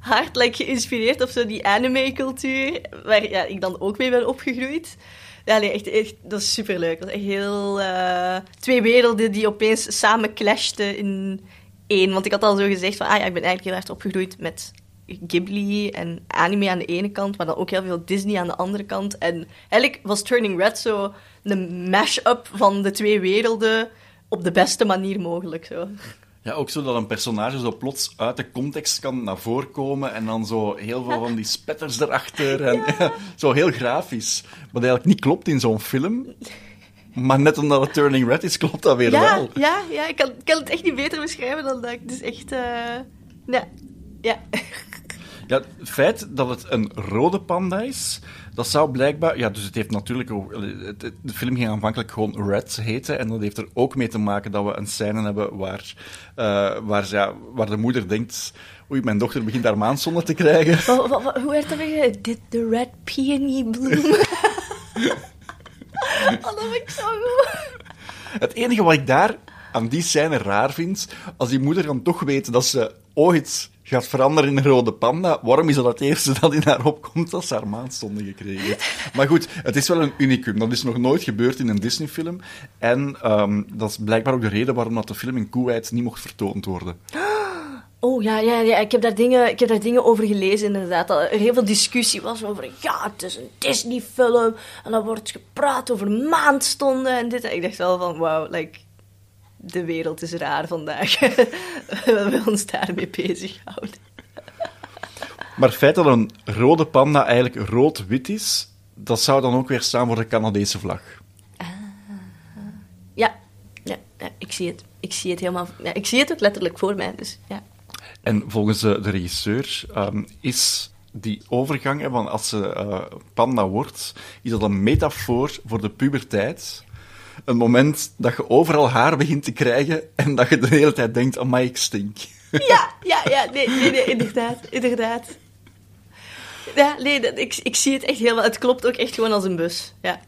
hard geïnspireerd op zo die anime-cultuur. Waar ja, ik dan ook mee ben opgegroeid. Ja, nee, echt, echt, dat is super leuk. Dat is echt heel. eh, twee werelden die opeens samen clashten in één. Want ik had al zo gezegd van, ah ja, ik ben eigenlijk heel erg opgegroeid met Ghibli en anime aan de ene kant, maar dan ook heel veel Disney aan de andere kant. En eigenlijk was Turning Red zo een mash-up van de twee werelden op de beste manier mogelijk. Zo. Ja, ook zo dat een personage zo plots uit de context kan naar voren komen en dan zo heel veel van die spetters erachter. En, <laughs> zo heel grafisch. Wat eigenlijk niet klopt in zo'n film. Maar net omdat het Turning Red is, klopt dat weer Ja, wel. ja, ja ik, kan, ik kan het echt niet beter beschrijven dan dat. Het is echt... ja, ja. Ja, het feit dat het een rode panda is, dat zou blijkbaar... Ja, dus het heeft natuurlijk ook... het- het- De film ging aanvankelijk gewoon Red heten. En dat heeft er ook mee te maken dat we een scène hebben waar, eh, waar, ja, waar de moeder denkt... Oei, mijn dochter begint daar maandzonde te krijgen. <laughs> Hoe werd dat weer? Did the red peony bloom? <laughs> oh, dat vind ik zo goed. Het enige wat ik daar aan die scène raar vind, als die moeder dan toch weet dat ze ooit gaat veranderen in een rode panda, waarom is dat het eerste dat in haar opkomt als ze haar maandzonde gekregen heeft? Maar goed, het is wel een unicum. Dat is nog nooit gebeurd in een Disney-film. En ehm, dat is blijkbaar ook de reden waarom dat de film in Kuwait niet mocht vertoond worden. Oh ja, ja, ja. Ik, heb daar dingen, ik heb daar dingen over gelezen, inderdaad. Dat er heel veel discussie was over. Ja, het is een Disney-film. En dan wordt gepraat over maandstonden en dit. Ik dacht wel van: wauw, like, de wereld is raar vandaag. <laughs> We willen ons daarmee bezighouden. Maar het feit dat een rode panda eigenlijk rood-wit is, dat zou dan ook weer staan voor de Canadese vlag. Ja, ja, ja, ik zie het. Ik zie het helemaal. Ja, ik zie het ook letterlijk voor mij. Dus ja. En volgens de, de regisseur ehm, is die overgang, hè, van als ze eh, panda wordt, is dat een metafoor voor de puberteit. Een moment dat je overal haar begint te krijgen en dat je de hele tijd denkt, amai, ik stink. Ja, ja, ja, nee, nee, nee, inderdaad, inderdaad. Ja, nee, dat, ik, ik zie het echt helemaal. Het klopt ook echt gewoon als een bus. Ja.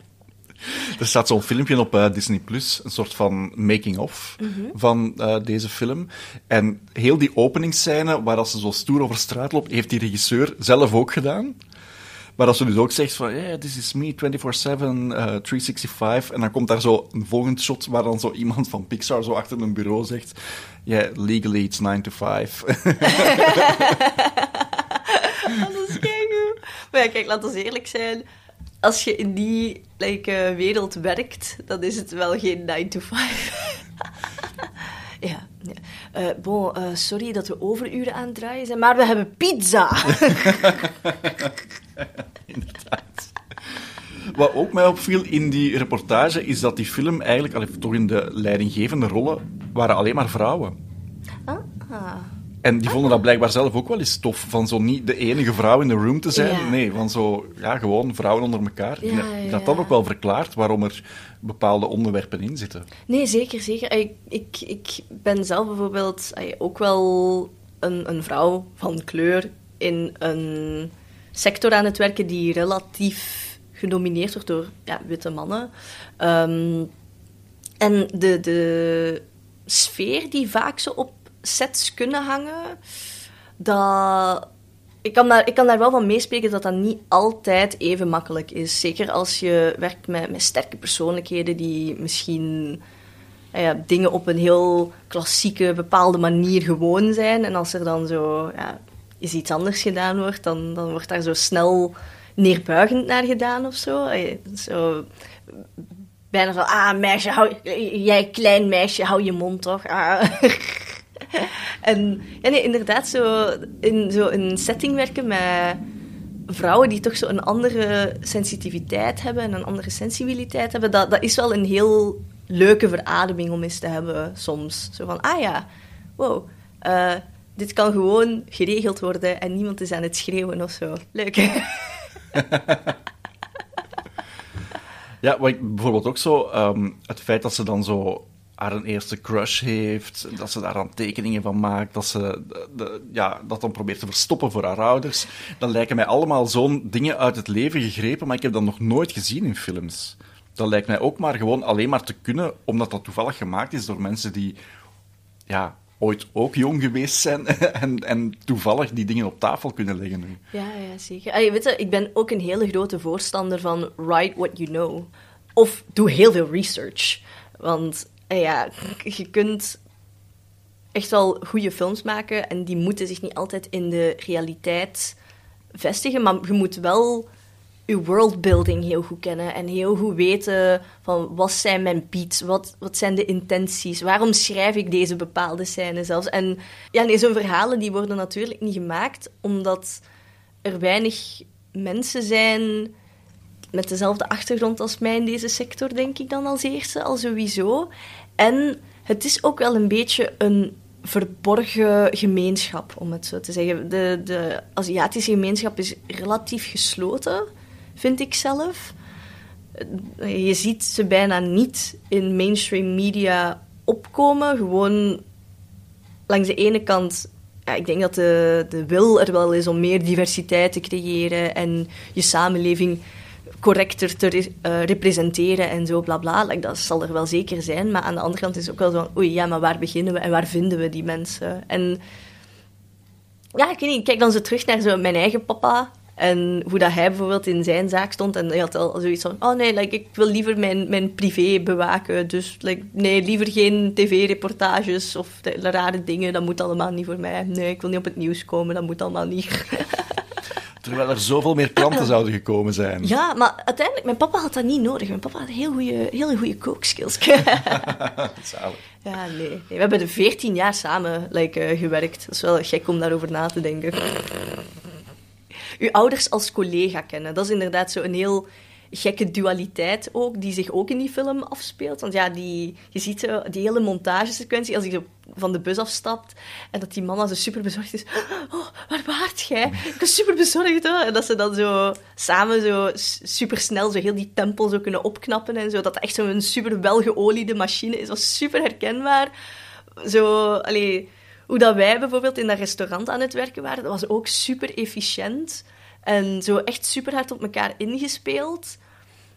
Er staat zo'n filmpje op eh, Disney Plus, een soort van making-of van eh, deze film. En heel die openingsscène, waar als ze zo stoer over straat loopt, heeft die regisseur zelf ook gedaan. Maar als ze dus ook zegt van, yeah, this is me, 24-7, eh, 365. En dan komt daar zo een volgend shot waar dan zo iemand van Pixar zo achter een bureau zegt, yeah, legally it's 9 to 5. Oh, <laughs> dat is keigoed. Maar ja, kijk, laten we eerlijk zijn. Als je in die like, eh, wereld werkt, dan is het wel geen 9 to 5. <laughs> ja. ja. Eh, bon, eh, sorry dat we overuren aan het draaien zijn, maar we hebben pizza. <laughs> <laughs> Inderdaad. Wat ook mij opviel in die reportage, is dat die film eigenlijk, allee, toch in de leidinggevende rollen, waren alleen maar vrouwen. ah. En die vonden dat blijkbaar zelf ook wel eens tof, van zo niet de enige vrouw in de room te zijn. Ja. Nee, van zo, ja, gewoon vrouwen onder elkaar. Ja, ja, dat dat ook wel verklaart waarom er bepaalde onderwerpen in zitten. Nee, zeker, zeker. Ik, ik, ik ben zelf bijvoorbeeld ook wel een, een vrouw van kleur in een sector aan het werken die relatief gedomineerd wordt door ja, witte mannen. Ehm, en de, de sfeer die vaak zo op sets kunnen hangen, dat... Ik kan, daar, ik kan daar wel van meespreken dat dat niet altijd even makkelijk is. Zeker als je werkt met, met sterke persoonlijkheden die misschien eh, ja, dingen op een heel klassieke, bepaalde manier gewoon zijn. En als er dan zo ja, is iets anders gedaan wordt, dan, dan wordt daar zo snel neerbuigend naar gedaan of zo. Eh, Zo bijna van, ah meisje, hou, jij klein meisje, hou je mond toch. Ah. <laughs> en ja, nee, inderdaad, zo in zo een setting werken met vrouwen die toch zo een andere sensitiviteit hebben en een andere sensibiliteit hebben, dat, dat is wel een heel leuke verademing om eens te hebben soms. Zo van, ah ja, wow, uh, dit kan gewoon geregeld worden en niemand is aan het schreeuwen of zo. Leuk. <laughs> ja, wat ik bijvoorbeeld ook zo, um, het feit dat ze dan zo haar een eerste crush heeft, dat ze daar dan tekeningen van maakt, dat ze de, ja, dat dan probeert te verstoppen voor haar ouders. Dat lijken mij allemaal zo'n dingen uit het leven gegrepen, maar ik heb dat nog nooit gezien in films. Dat lijkt mij ook maar gewoon alleen maar te kunnen, omdat dat toevallig gemaakt is door mensen die ja, ooit ook jong geweest zijn <laughs> en, en toevallig die dingen op tafel kunnen leggen nu. Ja, ja zeker. Allee, weet je, ik ben ook een hele grote voorstander van write what you know. Of doe heel veel research. Want ja, <laughs> je kunt echt wel goede films maken en die moeten zich niet altijd in de realiteit vestigen, maar je moet wel je worldbuilding heel goed kennen en heel goed weten van wat zijn mijn beats, wat, wat zijn de intenties, waarom schrijf ik deze bepaalde scène zelfs. En ja, nee, zo'n verhalen die worden natuurlijk niet gemaakt omdat er weinig mensen zijn met dezelfde achtergrond als mij in deze sector, denk ik dan als eerste, al sowieso. En het is ook wel een beetje een verborgen gemeenschap, om het zo te zeggen. De, de Aziatische gemeenschap is relatief gesloten, vind ik zelf. Je ziet ze bijna niet in mainstream media opkomen. Gewoon langs de ene kant ik denk dat de, de wil er wel is om meer diversiteit te creëren en je samenleving correcter te uh, representeren en zo, bla bla. Dat zal er wel zeker zijn. Maar aan de andere kant is het ook wel zo van, oei, ja, maar waar beginnen we en waar vinden we die mensen? En ja, ik weet niet, kijk dan zo terug naar zo mijn eigen papa. En hoe dat hij bijvoorbeeld in zijn zaak stond. En hij had al zoiets van, oh nee, like, ik wil liever mijn, mijn privé bewaken. Dus like, nee, liever geen tv-reportages of de, rare dingen. Dat moet allemaal niet voor mij. Nee, ik wil niet op het nieuws komen, dat moet allemaal niet. <laughs> Terwijl er zoveel meer klanten zouden gekomen zijn. Ja, maar uiteindelijk, mijn papa had dat niet nodig. Mijn papa had heel goede, heel goede kookskills. <laughs> ja, nee. We hebben er 14 jaar samen like, uh, gewerkt. Dat is wel gek om daarover na te denken. Uw ouders als collega kennen, dat is inderdaad zo een heel gekke dualiteit ook, die zich ook in die film afspeelt. Want ja, die, je ziet zo, die hele montagesequentie, als hij zo van de bus afstapt en dat die mama zo super bezorgd is. <gasps> Oh, waar waart jij? Ik was super bezorgd. Hè? En dat ze dan zo samen zo super snel zo heel die tempel zo kunnen opknappen en zo. Dat echt zo'n super welgeoliede machine is. was super herkenbaar. Zo, allee, hoe dat wij bijvoorbeeld in dat restaurant aan het werken waren, dat was ook super efficiënt. En zo echt super hard op elkaar ingespeeld.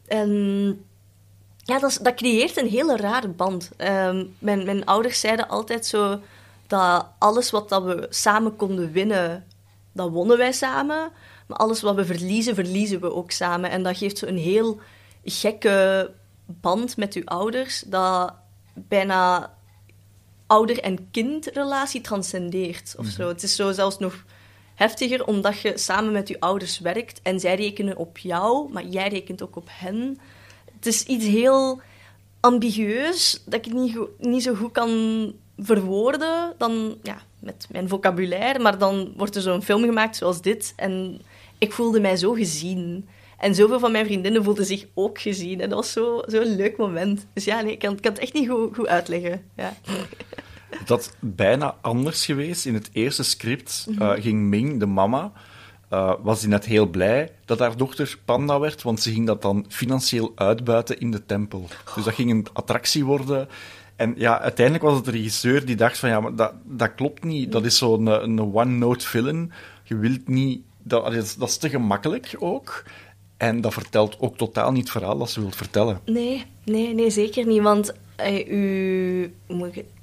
En ja, dat, dat creëert een hele rare band. Ehm, mijn, mijn ouders zeiden altijd zo dat alles wat dat we samen konden winnen, dat wonnen wij samen. Maar alles wat we verliezen, verliezen we ook samen. En dat geeft zo een heel gekke band met uw ouders, dat bijna ouder- en kindrelatie transcendeert. Of zo. Mhm. Het is zo zelfs nog heftiger, omdat je samen met je ouders werkt en zij rekenen op jou, maar jij rekent ook op hen. Het is iets heel ambigueus dat ik niet, niet zo goed kan verwoorden dan ja, met mijn vocabulaire, maar dan wordt er zo'n film gemaakt zoals dit en ik voelde mij zo gezien. En zoveel van mijn vriendinnen voelden zich ook gezien. En dat was zo'n zo leuk moment. Dus ja, nee, ik, kan, ik kan het echt niet goed, goed uitleggen. Ja. <laughs> dat bijna anders geweest. In het eerste script uh, ging Ming, de mama, uh, was die net heel blij dat haar dochter panda werd, want ze ging dat dan financieel uitbuiten in de tempel. Dus dat ging een attractie worden. En ja, uiteindelijk was het de regisseur die dacht van ja, maar dat, dat klopt niet. Dat is zo'n een, een one-note film. Je wilt niet... Dat, dat is te gemakkelijk ook. En dat vertelt ook totaal niet het verhaal dat ze wilt vertellen. Nee, nee, nee zeker niet. Want uh, u,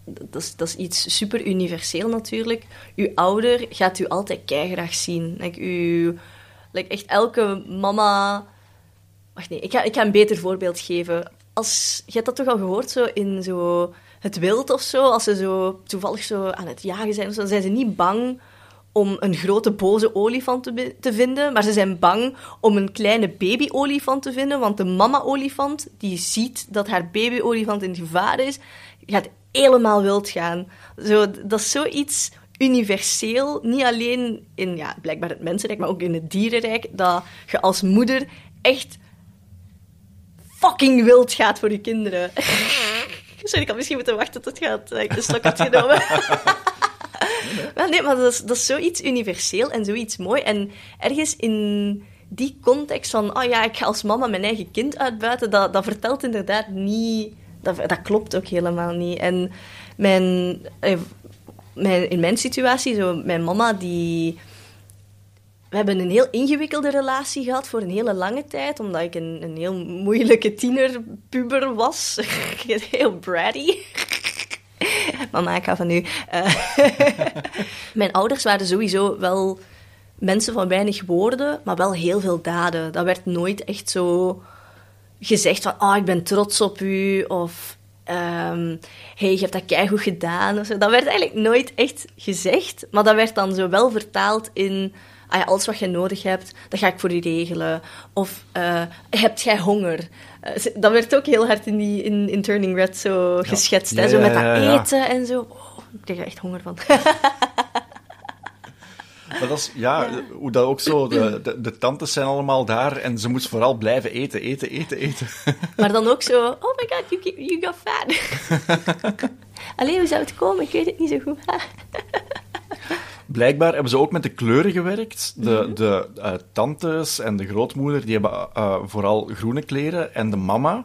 dat is, dat is iets super universeel natuurlijk. Uw ouder gaat u altijd keigraag zien. U, echt elke mama... Wacht, nee, ik ga, ik ga een beter voorbeeld geven. Als, je hebt dat toch al gehoord, zo in zo het wild of zo, als ze zo toevallig zo aan het jagen zijn, dan zijn ze niet bang om een grote boze olifant te, te, vinden, maar ze zijn bang om een kleine baby-olifant te vinden, want de mama-olifant, die ziet dat haar baby-olifant in gevaar is, gaat helemaal wild gaan. Zo, dat is zoiets universeel, niet alleen in ja, blijkbaar het mensenrijk, maar ook in het dierenrijk, dat je als moeder echt fucking wild gaat voor je kinderen. <laughs> Sorry, ik had misschien moeten wachten tot het gaat, ik de slok had genomen. <laughs> Nee, maar dat is, dat is zoiets universeel en zoiets mooi. En ergens in die context van, oh ja, ik ga als mama mijn eigen kind uitbuiten, dat, dat vertelt inderdaad niet... Dat, dat klopt ook helemaal niet. En mijn, eh, mijn, in mijn situatie, zo, mijn mama, die... We hebben een heel ingewikkelde relatie gehad voor een hele lange tijd, omdat ik een, een heel moeilijke tienerpuber was. <laughs> heel bratty. <laughs> Mama, ik ga van u. Uh, <laughs> mijn ouders waren sowieso wel mensen van weinig woorden, maar wel heel veel daden. Dat werd nooit echt zo gezegd van, oh, ik ben trots op u, of um, hey, je hebt dat keigoed gedaan, of zo. Dat werd eigenlijk nooit echt gezegd, maar dat werd dan zo wel vertaald in... Ah ja, alles wat je nodig hebt, dat ga ik voor je regelen. Of uh, hebt jij honger? Uh, dat werd ook heel hard in, die, in, in Turning Red zo ja. geschetst. Ja, hè? Zo met dat eten en zo. Oh, ik kreeg er echt honger van. <laughs> Maar dat is, ja, ja, hoe dat ook zo, de, de, de, tantes zijn allemaal daar en ze moest vooral blijven eten, eten, eten, eten. <laughs> Maar dan ook zo, oh my god, you, you got fat. <laughs> Alleen, hoe zou het komen? Ik weet het niet zo goed. Blijkbaar hebben ze ook met de kleuren gewerkt. De, mm -hmm. de uh, tantes en de grootmoeder, die hebben uh, vooral groene kleren. En de mama,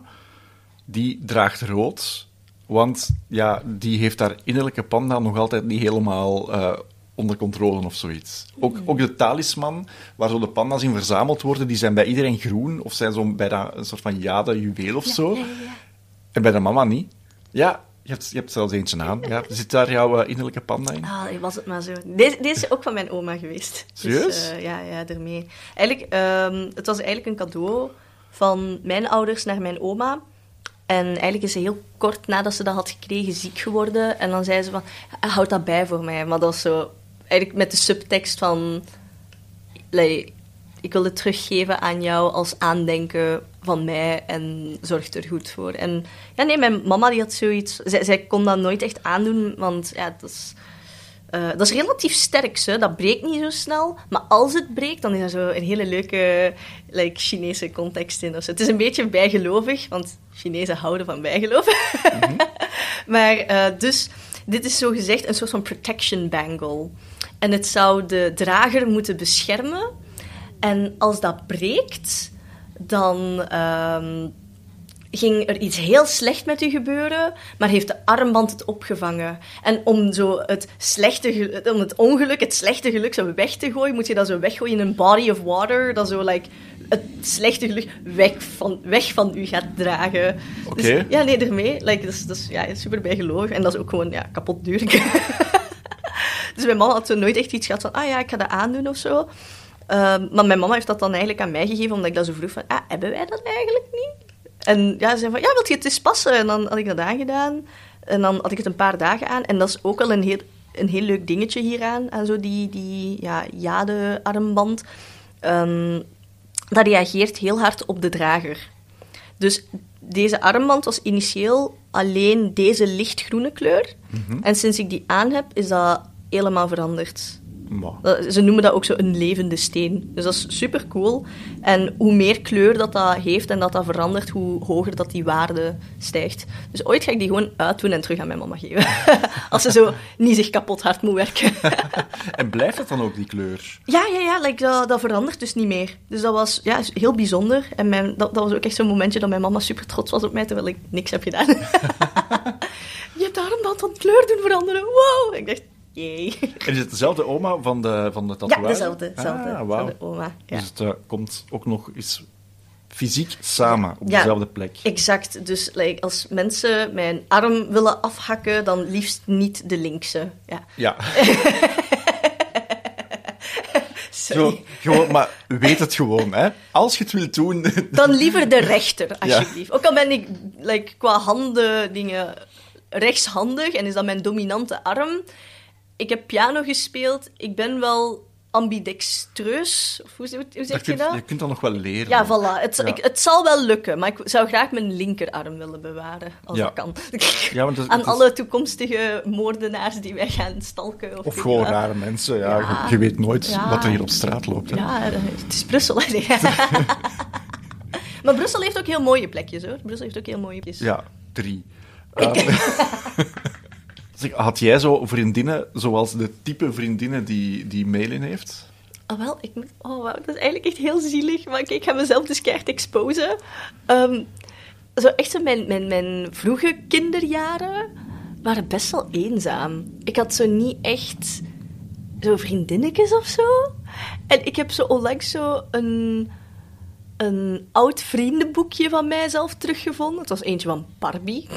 die draagt rood. Want ja, die heeft haar innerlijke panda nog altijd niet helemaal uh, onder controle of zoiets. Ook, ook de talisman, waar zo de panda's in verzameld worden, die zijn bij iedereen groen, of zijn zo bijna een soort van jade juweel of zo. Ja, ja, ja. En bij de mama niet. Ja, je hebt, je hebt zelfs eentje aan. Ja, zit daar jouw uh, innerlijke panda in? Ah, was het maar zo. Deze, deze is ook van mijn oma geweest. Serieus? Dus, uh, ja, ja, ermee. Eigenlijk, um, het was eigenlijk een cadeau van mijn ouders naar mijn oma. En eigenlijk is ze heel kort nadat ze dat had gekregen ziek geworden. En dan zei ze van, houd dat bij voor mij. Maar dat was zo eigenlijk met de subtekst van... Like, ik wil het teruggeven aan jou als aandenken van mij en zorg er goed voor. En ja, nee, mijn mama die had zoiets... Zij, zij kon dat nooit echt aandoen, want ja, dat is... Uh, dat is relatief sterk, hè? dat breekt niet zo snel. Maar als het breekt, dan is er zo een hele leuke like, Chinese context in. Dus het is een beetje bijgelovig, want Chinezen houden van bijgeloven. Mm -hmm. <laughs> maar uh, dus, dit is zo gezegd een soort van protection bangle. En het zou de drager moeten beschermen. En als dat breekt, dan um, ging er iets heel slecht met u gebeuren, maar heeft de armband het opgevangen. En om zo het, slechte, om het ongeluk, het slechte geluk zo weg te gooien, moet je dat zo weggooien in een body of water, dat zo like, het slechte geluk weg van, weg van u gaat dragen. Oké. Okay. Dus, ja, nee, ermee. Like, dat is, dat is ja, super bijgelovig. En dat is ook gewoon ja, kapot duur. <laughs> dus mijn mama had zo nooit echt iets gehad van, ah ja, ik ga dat aandoen of zo. Um, maar mijn mama heeft dat dan eigenlijk aan mij gegeven, omdat ik dat zo vroeg van, ah, hebben wij dat eigenlijk niet? En ja, ze zei van, ja, wilt je het eens passen? En dan had ik dat aangedaan. En dan had ik het een paar dagen aan. En dat is ook wel een heel, een heel leuk dingetje hieraan, aan zo die, die ja, jade-armband. Um, dat reageert heel hard op de drager. Dus deze armband was initieel alleen deze lichtgroene kleur. Mm -hmm. En sinds ik die aan heb, is dat helemaal veranderd. Wow. Ze noemen dat ook zo een levende steen. Dus dat is super cool. En hoe meer kleur dat dat heeft en dat dat verandert, hoe hoger dat die waarde stijgt. Dus ooit ga ik die gewoon uitdoen en terug aan mijn mama geven. <laughs> Als ze zo niet zich kapot hard moet werken. <laughs> en blijft het dan ook die kleur? Ja, ja, ja. Like, dat, dat verandert dus niet meer. Dus dat was ja, heel bijzonder. En mijn, dat, dat was ook echt zo'n momentje dat mijn mama super trots was op mij, terwijl ik niks heb gedaan. <laughs> Je hebt de armband van kleur doen veranderen. Wow! Ik dacht, En is het dezelfde oma van de, van de tatoeage? Ja, dezelfde. dezelfde ah, wow. de oma. Ja. Dus het uh, komt ook nog eens fysiek samen op ja, dezelfde plek. Exact. Dus like, als mensen mijn arm willen afhakken, dan liefst niet de linkse. Ja. ja. <laughs> Zo, gewoon, maar weet het gewoon, hè. Als je het wilt doen... <laughs> Dan liever de rechter, alsjeblieft. Ja. Ook al ben ik like, qua handen dingen rechtshandig en is dat mijn dominante arm ik heb piano gespeeld. Ik ben wel ambidextreus. Of hoe, zeg Dat je dat? je kunt dat nog wel leren. Ja, voilà. Het, Ja. Ik, het zal wel lukken, maar ik zou graag mijn linkerarm willen bewaren, als Ja. dat kan. Ja, want het- <laughs> Aan het is- alle toekomstige moordenaars die wij gaan stalken. Of, Of gewoon wat. rare mensen, ja. Ja. Je, je weet nooit wat er hier op straat loopt. Hè. Ja, het is Brussel. <laughs> maar Brussel heeft ook heel mooie plekjes, hoor. Brussel heeft ook heel mooie plekjes. Ja, drie. Ehm, <laughs> had jij zo vriendinnen zoals de type vriendinnen die, die Melin heeft? Oh, wel, ik. Oh, wauw, dat is eigenlijk echt heel zielig. Maar kijk, ik ga mezelf dus keihard exposen. Ehm, zo echt zo mijn, mijn, mijn vroege kinderjaren waren best wel eenzaam. Ik had zo niet echt zo vriendinnetjes of zo. En ik heb zo onlangs zo een, een oud vriendenboekje van mijzelf teruggevonden. Het was eentje van Barbie.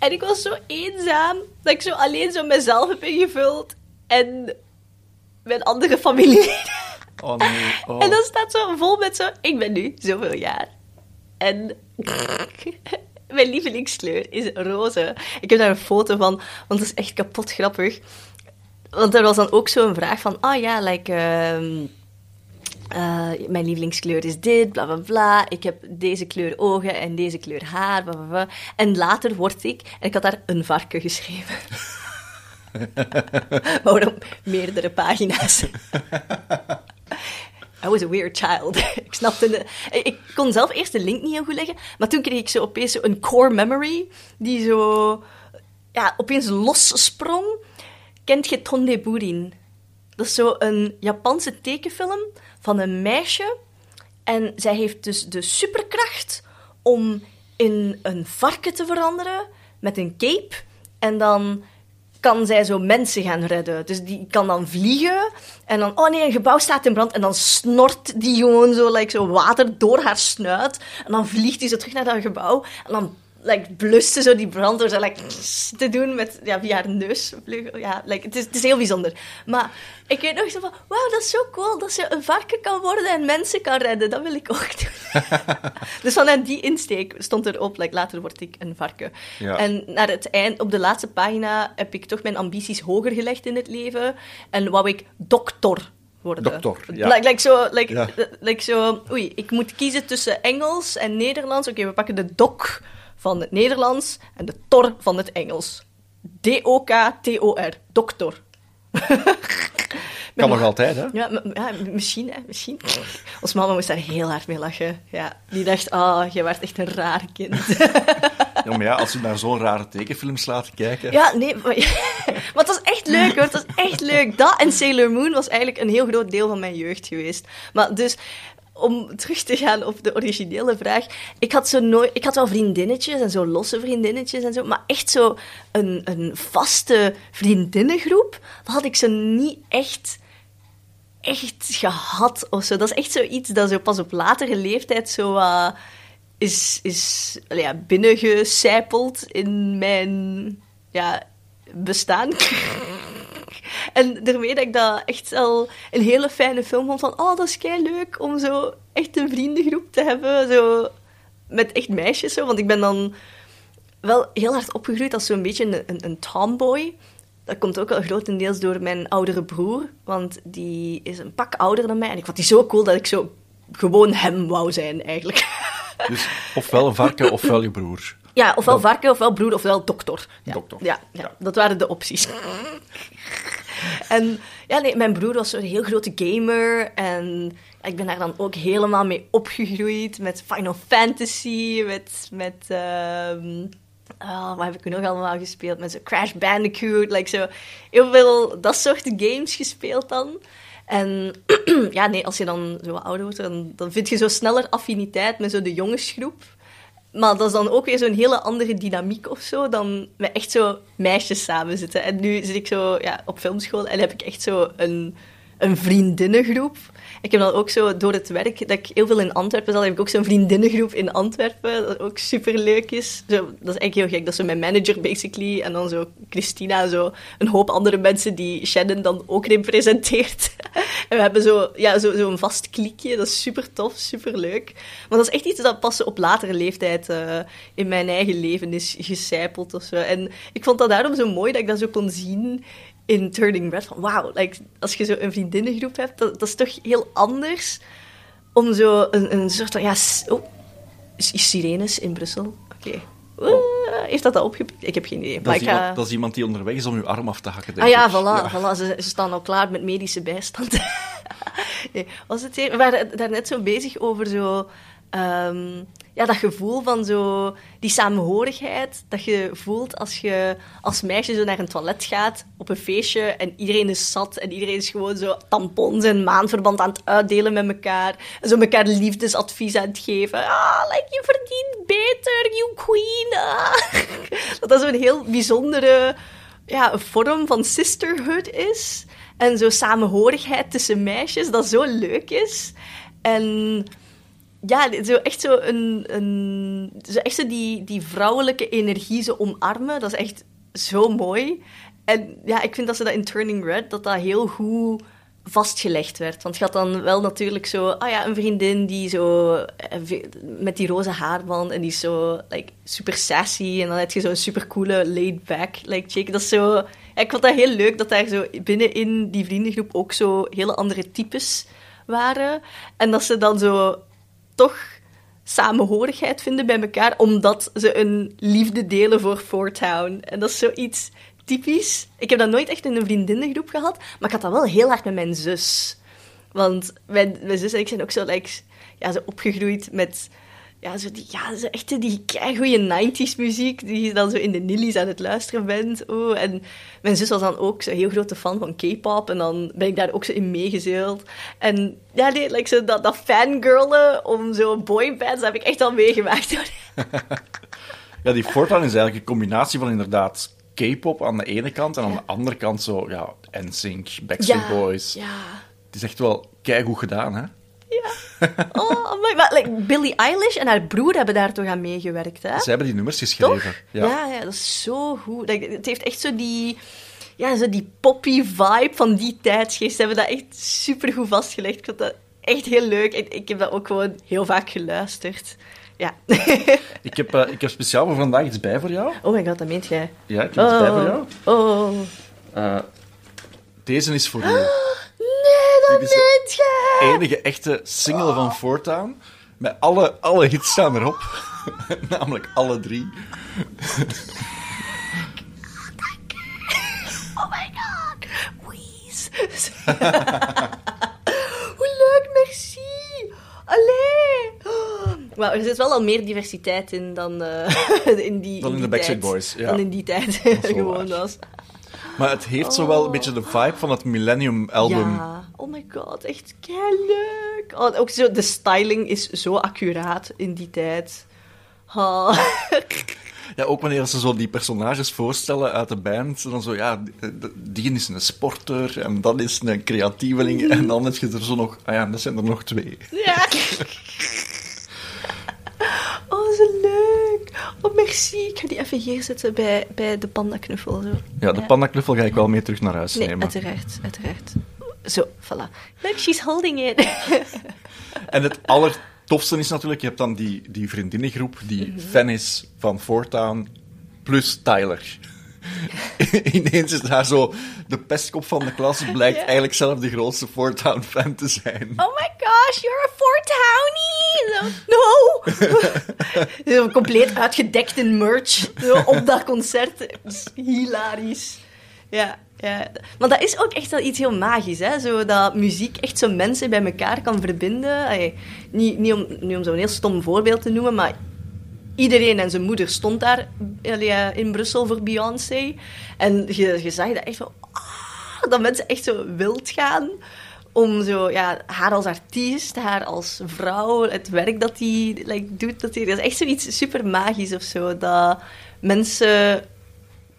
En ik was zo eenzaam dat ik zo alleen zo mezelf heb ingevuld. En mijn andere familieleden. <laughs> Oh nee. Oh. En dan staat zo vol met zo... Ik ben nu zoveel jaar. En... <laughs> Mijn lievelingskleur is roze. Ik heb daar een foto van, want dat is echt kapot grappig. Want er was dan ook zo'n vraag van... Ah ja, like... ehm, eh, mijn lievelingskleur is dit, bla bla bla. Ik heb deze kleur ogen en deze kleur haar, bla bla bla. En later word ik... En ik had daar een varken geschreven. <laughs> maar op meerdere pagina's. I was a weird child. <laughs> ik snapte de, Ik kon zelf eerst de link niet heel goed leggen, maar toen kreeg ik zo opeens zo een core memory die zo ja, opeens lossprong. Kent je Tonde Burin? Dat is zo een Japanse tekenfilm van een meisje. En zij heeft dus de superkracht om in een varken te veranderen met een cape. En dan kan zij zo mensen gaan redden. Dus die kan dan vliegen. En dan, oh nee, een gebouw staat in brand. En dan snort die gewoon zo, like, zo water door haar snuit. En dan vliegt die zo terug naar dat gebouw. En dan like, blust ze zo die brand door zo like, te doen met, ja, via haar neus. Ja, like, het, is, het is heel bijzonder. Maar ik weet nog zo van, wauw, dat is zo cool dat ze een varken kan worden en mensen kan redden. Dat wil ik ook doen. <laughs> dus vanuit die insteek stond erop, like, later word ik een varken. Ja. En naar het eind, op de laatste pagina, heb ik toch mijn ambities hoger gelegd in het leven. En wou ik dokter worden. Dokter, ja. Like, like zo, like, Ja. like zo, oei, ik moet kiezen tussen Engels en Nederlands. Oké, we pakken de dok van het Nederlands en de tor van het Engels. D-O-K-T-O-R. Dokter. Kan nog altijd, hè? Ja, misschien, hè, misschien. Ons mama moest daar heel hard mee lachen. Ja, die dacht, ah, je werd echt een raar kind. <laughs> Ja, maar ja, als je naar zo'n rare tekenfilms laat kijken... Ja, nee, maar, <laughs> maar het was echt leuk hoor, het was echt leuk. Dat en Sailor Moon was eigenlijk een heel groot deel van mijn jeugd geweest. Maar dus, om terug te gaan op de originele vraag. Ik had, zo nooit, ik had wel vriendinnetjes en zo losse vriendinnetjes en zo, maar echt zo een, een vaste vriendinnengroep, dat had ik zo niet echt echt gehad of zo. Dat is echt zoiets dat zo pas op latere leeftijd zo eh, is, is ja, binnengecijpeld in mijn ja, bestaan. En daarmee dat ik dat echt wel een hele fijne film vond. Van, oh, dat is kei leuk om zo echt een vriendengroep te hebben. Zo, met echt meisjes. Zo. Want ik ben dan wel heel hard opgegroeid als zo'n beetje een, een, een tomboy. Dat komt ook wel grotendeels door mijn oudere broer, want die is een pak ouder dan mij. En ik vond die zo cool dat ik zo gewoon hem wou zijn, eigenlijk. Dus ofwel een varken, <laughs> ofwel je broer. Ja, ofwel varken, ofwel broer, ofwel dokter. Ja, Dokter. Ja, ja, dat waren de opties. en ja, nee, mijn broer was zo'n heel grote gamer. En ik ben daar dan ook helemaal mee opgegroeid. Met Final Fantasy, met... met ehm, oh, wat heb ik nog allemaal gespeeld? Met zo Crash Bandicoot, like zo... Heel veel dat soort games gespeeld dan. En <clears throat> ja, nee, als je dan zo wat ouder wordt, dan, dan vind je zo sneller affiniteit met zo de jongensgroep. Maar dat is dan ook weer zo'n hele andere dynamiek of zo, dan met echt zo meisjes samen zitten. En nu zit ik zo ja, op filmschool en heb ik echt zo een, een vriendinnengroep. Ik heb dan ook zo door het werk dat ik heel veel in Antwerpen zat, heb ik ook zo'n vriendinnengroep in Antwerpen, dat ook super leuk is. Zo, dat is eigenlijk heel gek. Dat is zo mijn manager, basically. En dan zo Christina, zo een hoop andere mensen die Shannon dan ook representeert. <laughs> en we hebben zo, ja, zo, zo een vast klikje. Dat is super tof, super leuk. Maar dat is echt iets dat pas op latere leeftijd eh, in mijn eigen leven is gecijpeld of zo. En ik vond dat daarom zo mooi dat ik dat zo kon zien in Turning Red. Van, wauw, like, als je zo een vriendinnengroep hebt, dat, dat is toch heel anders om zo een, een soort van... Ja, oh, sirenes in Brussel? Oké. Oeh, heeft dat dat opgepikt? Ik heb geen idee. Dat is, ga- iemand, dat is iemand die onderweg is om uw arm af te hakken. denk Ah ja, ik. voilà. voilà. Ze, ze staan al klaar met medische bijstand. <laughs> nee, was het hier? We waren daarnet zo bezig over zo... ehm, ja, dat gevoel van zo... Die samenhorigheid dat je voelt als je als meisje zo naar een toilet gaat op een feestje en iedereen is zat en iedereen is gewoon zo tampons en maandverband aan het uitdelen met elkaar. En zo elkaar liefdesadvies aan het geven. Ah, like, je verdient beter, you queen. Ah. <laughs> Dat dat zo'n heel bijzondere ja, vorm van sisterhood is. En zo samenhorigheid tussen meisjes, dat zo leuk is. En ja, zo echt zo een... een zo echt die, die vrouwelijke energie zo omarmen, dat is echt zo mooi. En ja, ik vind dat ze dat in Turning Red, dat dat heel goed vastgelegd werd. Want je had dan wel natuurlijk zo... Ah ja, een vriendin die zo... eh, Met die roze haarband en die is zo like, super sassy. En dan heb je zo'n super coole laid-back like, chick. Dat is zo... Ik vond dat heel leuk dat daar zo binnenin die vriendengroep ook zo hele andere types waren. En dat ze dan zo toch samenhorigheid vinden bij elkaar, omdat ze een liefde delen voor Fort Town. En dat is zoiets typisch. Ik heb dat nooit echt in een vriendinnengroep gehad, maar ik had dat wel heel hard met mijn zus. Want mijn, zus en ik zijn ook zo, ja, zo opgegroeid met ja, zo die, ja, zo echt die goede 90s muziek, die je dan zo in de nillies aan het luisteren bent. Oh, en mijn zus was dan ook zo'n heel grote fan van K-pop, en dan ben ik daar ook zo in meegezeeld. En ja, nee, like zo dat, dat fangirlen om zo'n boybands, dat heb ik echt al meegemaakt. <laughs> Ja, die Fortran is eigenlijk een combinatie van inderdaad K-pop aan de ene kant en aan de andere kant zo, ja, NSYNC, Backstreet Boys. Ja. Het is echt wel keigoed gedaan, hè? Ja. <laughs> Oh, my, maar, like, Billie Eilish en haar broer hebben daar toch aan meegewerkt, hè? Ze hebben die nummers geschreven. Ja. ja, dat is zo goed. Dat- Het heeft echt zo die, ja, zo die poppy vibe van die tijdsgeest. Ze hebben dat echt super goed vastgelegd. Ik vond dat echt heel leuk. En ik heb dat ook gewoon heel vaak geluisterd. Ja. <laughs> Ik, heb, eh, ik heb speciaal voor vandaag iets bij voor jou. oh my god, dat meent jij. Ja, ik heb iets bij voor jou. Oh. Eh, deze is voor u. Nee, dat is enige echte single van Fortown. Met alle, alle hits staan erop. <laughs> Namelijk alle drie. Oh my god. Wees. <laughs> Hoe leuk, merci. Allee. Er zit wel al meer diversiteit in dan eh, <laughs> in die Dan in die de Backstreet. Boys, ja. Dan in die tijd gewoon was. Maar het heeft zo wel een beetje de vibe van het Millennium album. Ja, oh my god, echt leuk. Oh, ook zo, de styling is zo accuraat in die tijd. Ah. <laughs> Ja, ook wanneer ze zo die personages voorstellen uit de band, dan zo, ja, die- die is een sporter en dat is een creatieveling en dan heb je er zo nog, ah ja, dat zijn er nog twee. Ja. <laughs> Oh, zo leuk. Oh, merci. Ik ga die even hier zetten bij, bij de pandaknuffel. Zo. Ja, de pandaknuffel ga ik wel mee terug naar huis Nee, nemen. uiteraard, uiteraard. Zo, voilà. Look, she's holding it. <laughs> En het allertofste is natuurlijk, je hebt dan die, die vriendinnengroep die Mhm. fan is van Fortown, plus Tyler. <laughs> Ineens is daar zo de pestkop van de klas, blijkt eigenlijk zelf de grootste Fortown-fan te zijn. Oh my gosh, you're a Fort Townie. Zo, No. <laughs> Compleet uitgedekt in merch. Op dat concert. Hilarisch. Ja, ja. Maar dat is ook echt wel iets heel magisch, hè? Zo dat muziek echt zo mensen bij elkaar kan verbinden. Allee, niet, niet om, niet om zo'n heel stom voorbeeld te noemen, maar iedereen en zijn moeder stond daar eh, in Brussel voor Beyoncé. En je, je zag dat echt van... ah, dat mensen echt zo wild gaan om zo, ja, haar als artiest, haar als vrouw, het werk dat hij like, doet. Dat, die, dat is echt zoiets super magisch of zo. Dat mensen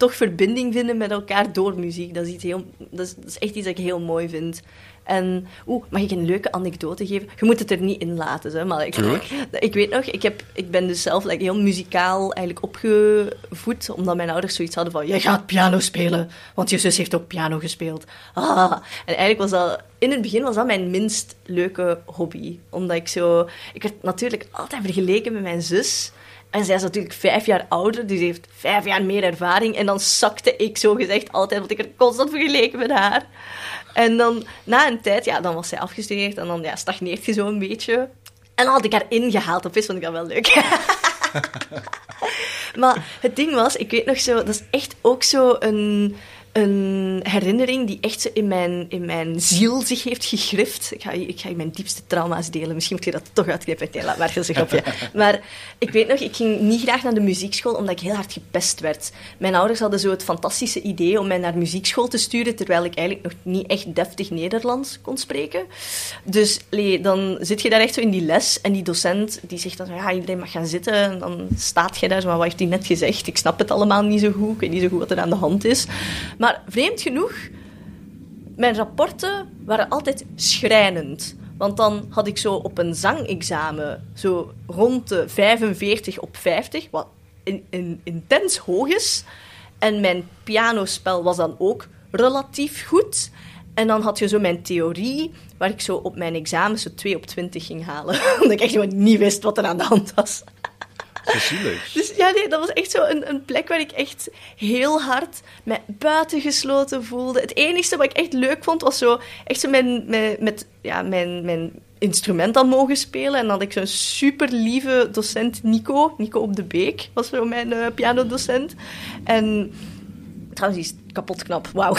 toch verbinding vinden met elkaar door muziek. Dat is, iets heel, dat is, dat is echt iets dat ik heel mooi vind. En, oeh, mag ik een leuke anekdote geven? Je moet het er niet in laten, hè, maar ik, <laughs> ik weet nog, ik, heb, ik ben dus zelf like, heel muzikaal eigenlijk opgevoed, omdat mijn ouders zoiets hadden van, jij gaat piano spelen, want je zus heeft ook piano gespeeld. Ah. En eigenlijk was dat, in het begin was dat mijn minst leuke hobby, omdat ik zo, ik werd natuurlijk altijd vergeleken met mijn zus, En zij is natuurlijk vijf jaar ouder, dus heeft vijf jaar meer ervaring. En dan zakte ik zo gezegd altijd, want ik er constant vergeleken met haar. En dan, na een tijd, ja, dan was zij afgestudeerd en dan ja, stagneert je zo een beetje. En dan had ik haar ingehaald vis, vond ik dat wel leuk. <laughs> maar het ding was, ik weet nog zo, dat is echt ook zo een een herinnering die echt in mijn, in mijn ziel zich heeft gegrift. Ik ga, ik ga je mijn diepste trauma's delen. Misschien moet je dat toch uitknippen. Nee, laat maar, een grapje. <laughs> Maar ik weet nog, ik ging niet graag naar de muziekschool omdat ik heel hard gepest werd. Mijn ouders hadden zo het fantastische idee om mij naar muziekschool te sturen, terwijl ik eigenlijk nog niet echt deftig Nederlands kon spreken. Dus lee, dan zit je daar echt zo in die les en die docent die zegt dan, ja, iedereen mag gaan zitten. En dan staat je daar zo, maar wat heeft hij net gezegd? Ik snap het allemaal niet zo goed. Ik weet niet zo goed wat er aan de hand is. Maar vreemd genoeg, mijn rapporten waren altijd schrijnend. Want dan had ik zo op een zangexamen zo rond de 45 op 50, wat in, in, intens hoog is. En mijn pianospel was dan ook relatief goed. En dan had je zo mijn theorie, waar ik zo op mijn examens zo 2 op 20 ging halen. <laughs> Omdat ik echt niet wist wat er aan de hand was. Dus ja, nee, dat was echt zo een, een plek waar ik echt heel hard me buitengesloten voelde. Het enige wat ik echt leuk vond, was zo echt zo mijn, met, ja, mijn, mijn instrument dan mogen spelen. En dan had ik zo'n super lieve docent, Nico. Nico op de Beek was zo mijn uh, pianodocent. En Trouwens, die is kapot knap. Wauw.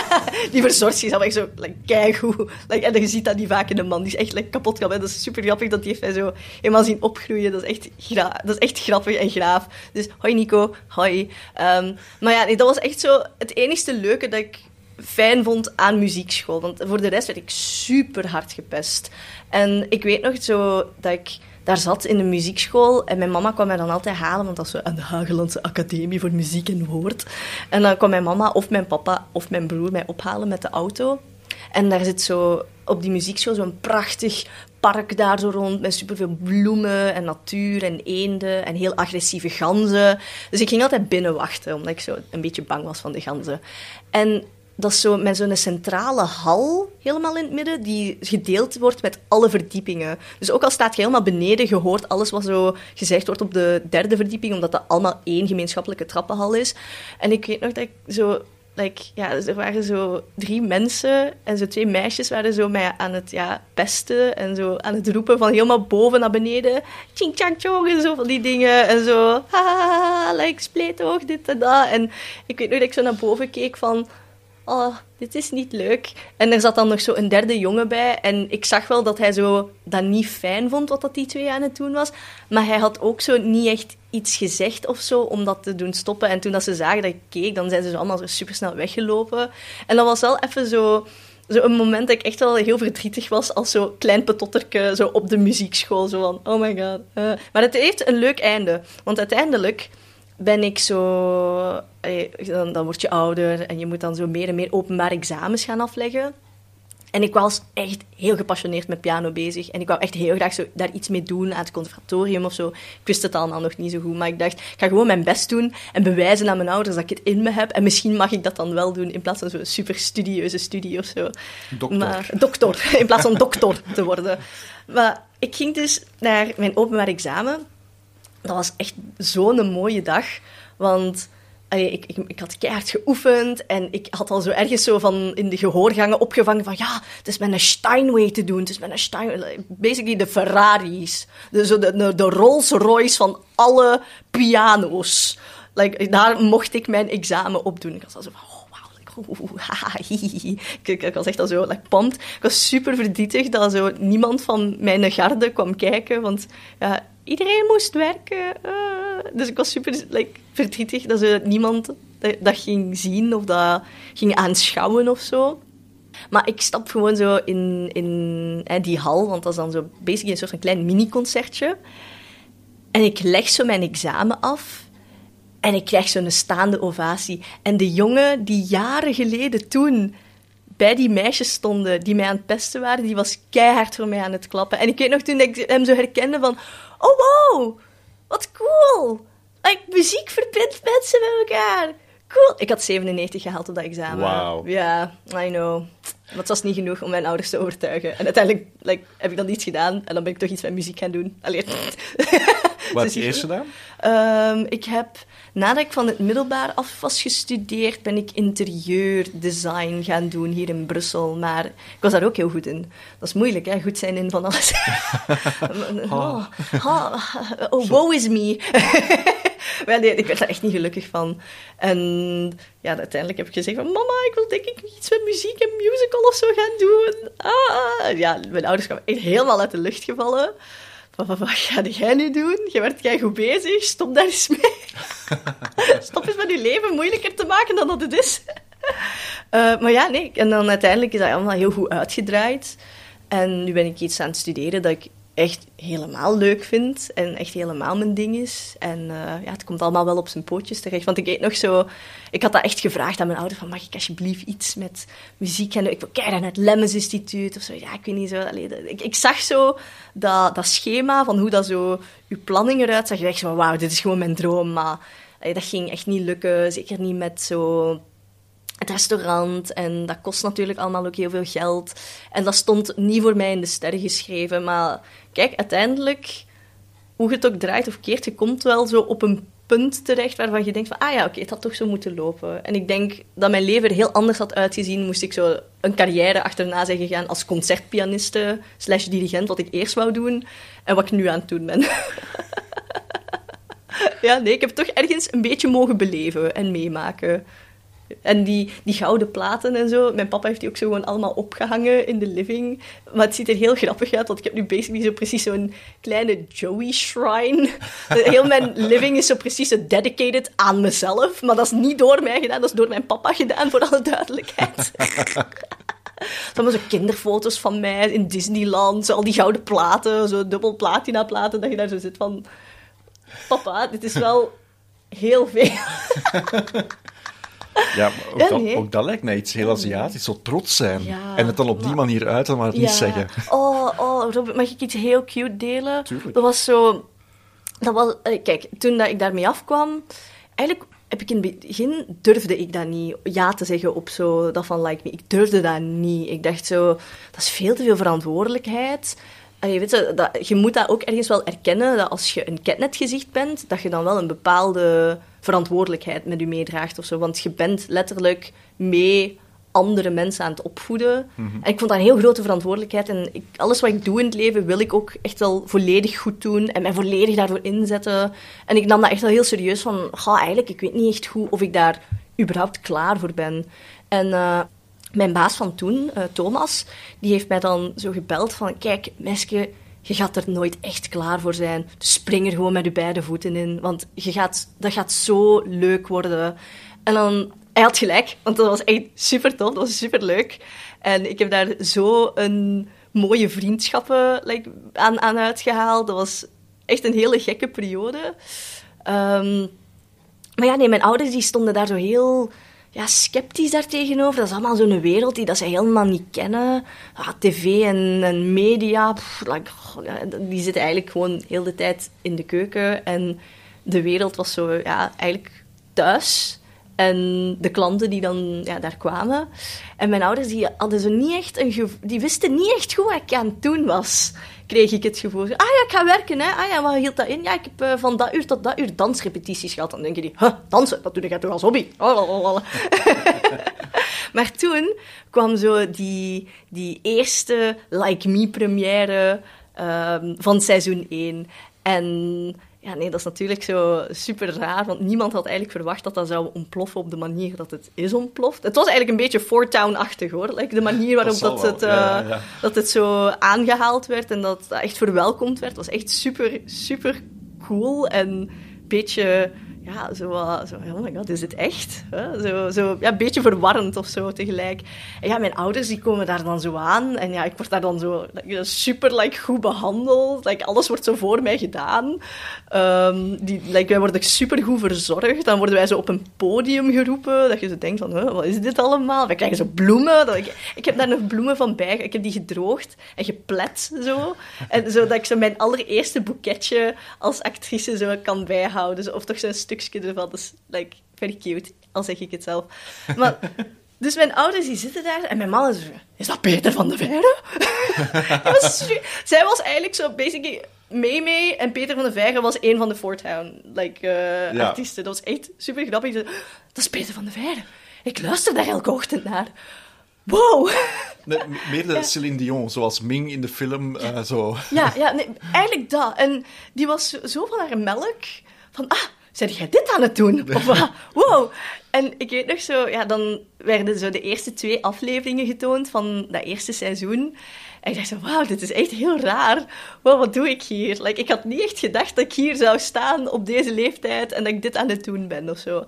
<laughs> die verzorgt zich echt zo like, keigoed. Like, en je ziet dat niet vaak in een man. Die is echt like, kapot knap. Dat is super grappig dat die heeft zo helemaal zien opgroeien. Dat is echt, dat is echt grappig en graaf. Dus hoi Nico, hoi. Um, maar ja, dat was echt zo het enige leuke dat ik fijn vond aan muziekschool. Want voor de rest werd ik super hard gepest. En ik weet nog zo dat ik daar zat in de muziekschool. En mijn mama kwam mij dan altijd halen, want dat is aan de Hagelandse Academie voor Muziek en Woord. En dan kwam mijn mama of mijn papa of mijn broer mij ophalen met de auto. En daar zit zo op die muziekschool zo'n prachtig park daar zo rond met superveel bloemen en natuur en eenden en heel agressieve ganzen. Dus ik ging altijd binnen wachten, omdat ik zo een beetje bang was van de ganzen. En dat is zo met zo'n centrale hal helemaal in het midden, die gedeeld wordt met alle verdiepingen. Dus ook al staat je helemaal beneden, je hoort alles wat zo gezegd wordt op de derde verdieping, omdat dat allemaal één gemeenschappelijke trappenhal is. En ik weet nog dat ik zo... Like, ja, dus er waren zo drie mensen en zo twee meisjes waren zo mij aan het ja, pesten en zo aan het roepen van helemaal boven naar beneden. Ching chang chong en zo van die dingen. En zo, ha, <laughs> like, spleet toch, dit en dat. En ik weet nog dat ik zo naar boven keek van oh, dit is niet leuk. En er zat dan nog zo een derde jongen bij. En ik zag wel dat hij zo dat niet fijn vond wat dat die twee aan het doen was. Maar hij had ook zo niet echt iets gezegd of zo om dat te doen stoppen. En toen dat ze zagen dat ik keek, dan zijn ze zo allemaal zo supersnel weggelopen. En dat was wel even zo... Zo een moment dat ik echt wel heel verdrietig was als zo klein petotterke zo op de muziekschool. Zo van, oh my god. Uh. Maar het heeft een leuk einde. Want uiteindelijk ben ik zo... Dan, dan word je ouder en je moet dan zo meer en meer openbare examens gaan afleggen. En ik was echt heel gepassioneerd met piano bezig. En ik wou echt heel graag zo daar iets mee doen aan het conservatorium of zo. Ik wist het allemaal nog niet zo goed. Maar ik dacht, ik ga gewoon mijn best doen en bewijzen aan mijn ouders dat ik het in me heb. En misschien mag ik dat dan wel doen in plaats van zo'n super studieuze studie of zo. Dokter. Maar, dokter. In plaats van dokter te worden. Maar ik ging dus naar mijn openbaar examen dat was echt zo'n mooie dag. Want ik, ik, ik, had keihard geoefend en ik had al zo ergens zo van in de gehoorgangen opgevangen van ja, het is met een Steinway te doen. Het is met een Steinway. Basically de Ferraris. De, de, de Rolls Royce van alle piano's. Like, daar mocht ik mijn examen op doen. Ik was al zo van, <laughs> ik, was echt al zo like, pumped. Ik was super verdrietig dat zo niemand van mijn garde kwam kijken, want ja, iedereen moest werken. Eh. dus ik was super like, verdrietig dat ze niemand dat, ging zien of dat ging aanschouwen of zo. Maar ik stap gewoon zo in, in die hal, want dat is dan zo basically een soort van klein mini-concertje. En ik leg zo mijn examen af. En ik krijg zo'n staande ovatie. En de jongen die jaren geleden toen bij die meisjes stonden die mij aan het pesten waren, die was keihard voor mij aan het klappen. En ik weet nog toen ik hem zo herkende van... Oh, wow! Wat cool! Like, muziek verbindt mensen met elkaar. Cool. Ik had 97 gehaald op dat examen. Wow. Ja, I know. Maar het was niet genoeg om mijn ouders te overtuigen. En uiteindelijk like, heb ik dat niet gedaan. En dan ben ik toch iets met muziek gaan doen. Allee. <laughs> Wat heb Ze je gedaan? Ehm, ik heb, nadat ik van het middelbaar af was gestudeerd, ben ik interieurdesign gaan doen hier in Brussel. Maar ik was daar ook heel goed in. Dat is moeilijk, hè? Goed zijn in van alles. <laughs> oh, oh, oh, woe is me. <laughs> Maar nee, ik werd daar echt niet gelukkig van. En ja, uiteindelijk heb ik gezegd van... Mama, ik wil denk ik iets met muziek en musical of zo gaan doen. Ah, ja, mijn ouders kwamen echt helemaal uit de lucht gevallen. Wat ga jij nu doen? Je werd jij goed bezig. Stop daar eens mee. <laughs> Stop eens met je leven moeilijker te maken dan dat het is. Eh, maar ja, nee. En dan uiteindelijk is dat allemaal heel goed uitgedraaid. En nu ben ik iets aan het studeren dat ik echt helemaal leuk vind. En echt helemaal mijn ding is. En eh, ja, het komt allemaal wel op zijn pootjes terecht. Want ik weet nog zo... Ik had dat echt gevraagd aan mijn ouders. Van, mag ik alsjeblieft iets met muziek doen? Ik wil kijken naar het Lemmens Instituut of zo. Ja, ik weet niet zo. Ik, ik zag zo dat, dat schema van hoe dat zo... Uw planning eruit zag. Ik dacht zo, wauw, dit is gewoon mijn droom. Maar dat ging echt niet lukken. Zeker niet met zo het restaurant. En dat kost natuurlijk allemaal ook heel veel geld. En dat stond niet voor mij in de sterren geschreven. Maar kijk, uiteindelijk, hoe je het ook draait of keert, je komt wel zo op een punt terecht waarvan je denkt van, ah ja, oké, het had toch zo moeten lopen. En ik denk dat mijn leven er heel anders had uitgezien, moest ik zo een carrière achterna zijn gegaan als concertpianiste slash dirigent, wat ik eerst wou doen, en wat ik nu aan het doen ben. <laughs> ja, nee, ik heb toch ergens een beetje mogen beleven en meemaken. En die, die gouden platen en zo, mijn papa heeft die ook zo gewoon allemaal opgehangen in de living. Maar het ziet er heel grappig uit, want ik heb nu basically zo precies zo'n kleine Joey shrine. <laughs> Heel mijn living is zo precies zo dedicated aan mezelf. Maar dat is niet door mij gedaan, dat is door mijn papa gedaan, voor alle duidelijkheid. <laughs> Allemaal zo kinderfoto's van mij in Disneyland, zo al die gouden platen, zo dubbel platina platen, dat je daar zo zit van... Papa, dit is wel heel veel. <laughs> Ja, maar ook, Ja, dat, nee. ook dat lijkt mij iets heel Aziatisch, zo trots zijn. Ja, en het dan op die maar- manier uiten, maar het niet zeggen. Oh, oh, Robert, mag ik iets heel cute delen? Tuurlijk. Dat was zo... Dat was, eh, kijk, toen dat ik daarmee afkwam... Eigenlijk heb ik in het begin... Durfde ik dat niet ja te zeggen op zo... Dat van Like Me. Ik durfde dat niet. Ik dacht zo... Dat is veel te veel verantwoordelijkheid. Je, weet, zo, dat, je moet dat ook ergens wel erkennen, dat als je een catnetgezicht bent, dat je dan wel een bepaalde verantwoordelijkheid met je meedraagt of zo. Want je bent letterlijk mee andere mensen aan het opvoeden. En ik vond dat een heel grote verantwoordelijkheid. En ik, alles wat ik doe in het leven wil ik ook echt wel volledig goed doen en mij volledig daarvoor inzetten. En ik nam dat echt wel heel serieus van, ga eigenlijk, ik weet niet echt goed of ik daar überhaupt klaar voor ben. En eh, mijn baas van toen, eh, Thomas, die heeft mij dan zo gebeld van, kijk, meisje, je gaat er nooit echt klaar voor zijn. Dus spring er gewoon met je beide voeten in, want je gaat, dat gaat zo leuk worden. En dan, hij had gelijk, want dat was echt super tof, dat was super leuk. En ik heb daar zo een mooie vriendschappen aan, aan uitgehaald. Dat was echt een hele gekke periode. Ehm, maar ja, nee, mijn ouders die stonden daar zo heel ja, sceptisch daar tegenover. Dat is allemaal zo'n wereld die dat ze helemaal niet kennen. Ah, tv en, en media, like, die zitten eigenlijk gewoon heel de tijd in de keuken. En de wereld was zo, ja, eigenlijk thuis. En de klanten die dan ja, daar kwamen. En mijn ouders die hadden zo niet echt een die wisten niet echt wat ik aan het doen was. Kreeg ik het gevoel. Ah ja, ik ga werken, hè. Ah ja, wat hield dat in? Ja, ik heb eh, van dat uur tot dat uur dansrepetities gehad. Dan denken die, huh, dansen, dat doe ik toch als hobby? <laughs> <laughs> Maar toen kwam zo die, die eerste Like Me première ehm, van seizoen 1. En ja, nee, dat is natuurlijk zo super raar, want niemand had eigenlijk verwacht dat dat zou ontploffen op de manier dat het is ontploft. Het was eigenlijk een beetje Four-Town-achtig, hoor. Like, de manier waarop dat, het, eh, ja, ja, ja. dat het zo aangehaald werd en dat dat echt verwelkomd werd, was echt super, super cool en een beetje... Ja, zo, eh, zo, oh my god, is dit echt? Zo, zo, ja, een beetje verwarrend of zo tegelijk. Ja, mijn ouders die komen daar dan zo aan. En ja, ik word daar dan zo super like, goed behandeld. Like, alles wordt zo voor mij gedaan. Ehm, die, like, wij worden super goed verzorgd. Dan worden wij zo op een podium geroepen. Dat je zo denkt van, huh, wat is dit allemaal? Wij krijgen zo bloemen. Dat ik, ik heb daar nog bloemen van bij. Ik heb die gedroogd en geplet zo. En zodat ik zo mijn allereerste boeketje als actrice zo kan bijhouden. Zo, of toch zo'n stukje ervan. Is like, very cute, al zeg ik het zelf. Maar, <laughs> dus mijn ouders die zitten daar en mijn man is zo, is dat Peter van de su- <laughs> Zij was eigenlijk zo basically Mee Mee en Peter van de Veire was een van de Fortown like, eh, Ja. artiesten. Dat was echt super grappig. Dat is Peter van de Veire. Ik luister daar elke ochtend naar. Wow! <laughs> Nee, meer de Céline Dion, zoals Ming in de film. eh, zo. Ja, ja nee, eigenlijk dat. En die was zo van haar melk. Van, ah, zeg jij dit aan het doen? <laughs> Of, wow. En ik weet nog zo, ja, dan werden zo de eerste twee afleveringen getoond van dat eerste seizoen. En ik dacht zo, wauw, dit is echt heel raar. Wow, wat doe ik hier? Like, ik had niet echt gedacht dat ik hier zou staan op deze leeftijd en dat ik dit aan het doen ben of zo.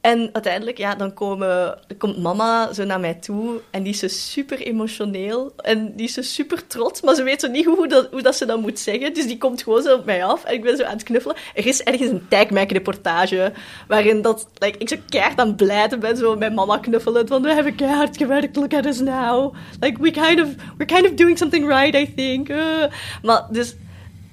En uiteindelijk, ja, dan komen, komt mama zo naar mij toe en die is zo super emotioneel en die is zo super trots, maar ze weet zo niet hoe dat, hoe dat ze dat moet zeggen. Dus die komt gewoon zo op mij af en ik ben zo aan het knuffelen. Er is ergens een Tijkmijk-reportage waarin dat, like, ik zo keihard aan het blijten ben, zo met mama knuffelen, van we hebben keihard gewerkt, look at us now. Like, we kind of, we're kind of doing something right, I think. Uh. Maar dus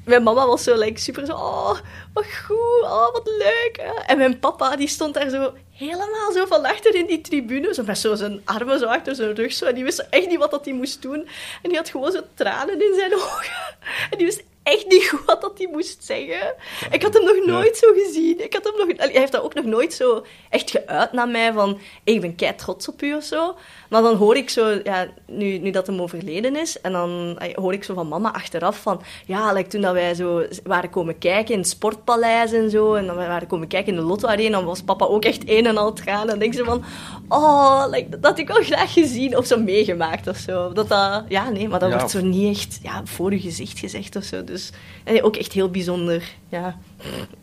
mijn mama was zo like, super zo, oh, wat goed, oh, wat leuk. En mijn papa, die stond daar zo helemaal zo van achter in die tribune, zo met zo zijn armen zo achter zijn rug zo. En die wist echt niet wat hij moest doen. En die had gewoon zo tranen in zijn <laughs> ogen. En die wist echt niet goed wat dat hij moest zeggen. Ik had hem nog nooit zo gezien. Ik had hem nog, hij heeft dat ook nog nooit zo echt geuit naar mij van, ik ben kei trots op u of zo. Maar dan hoor ik zo, ja, nu, nu dat hem overleden is, en dan hoor ik zo van mama achteraf van, ja, like toen dat wij zo waren komen kijken in het Sportpaleis en zo, en dan waren komen kijken in de Lotto Arena, dan was papa ook echt een en al tranen. En dan denk ze van, oh, like, dat had ik wel graag gezien of zo meegemaakt of zo. Dat dat, ja, nee, maar dat Ja. wordt zo niet echt ja, voor je gezicht gezegd of zo. Dus en ook echt heel bijzonder, ja.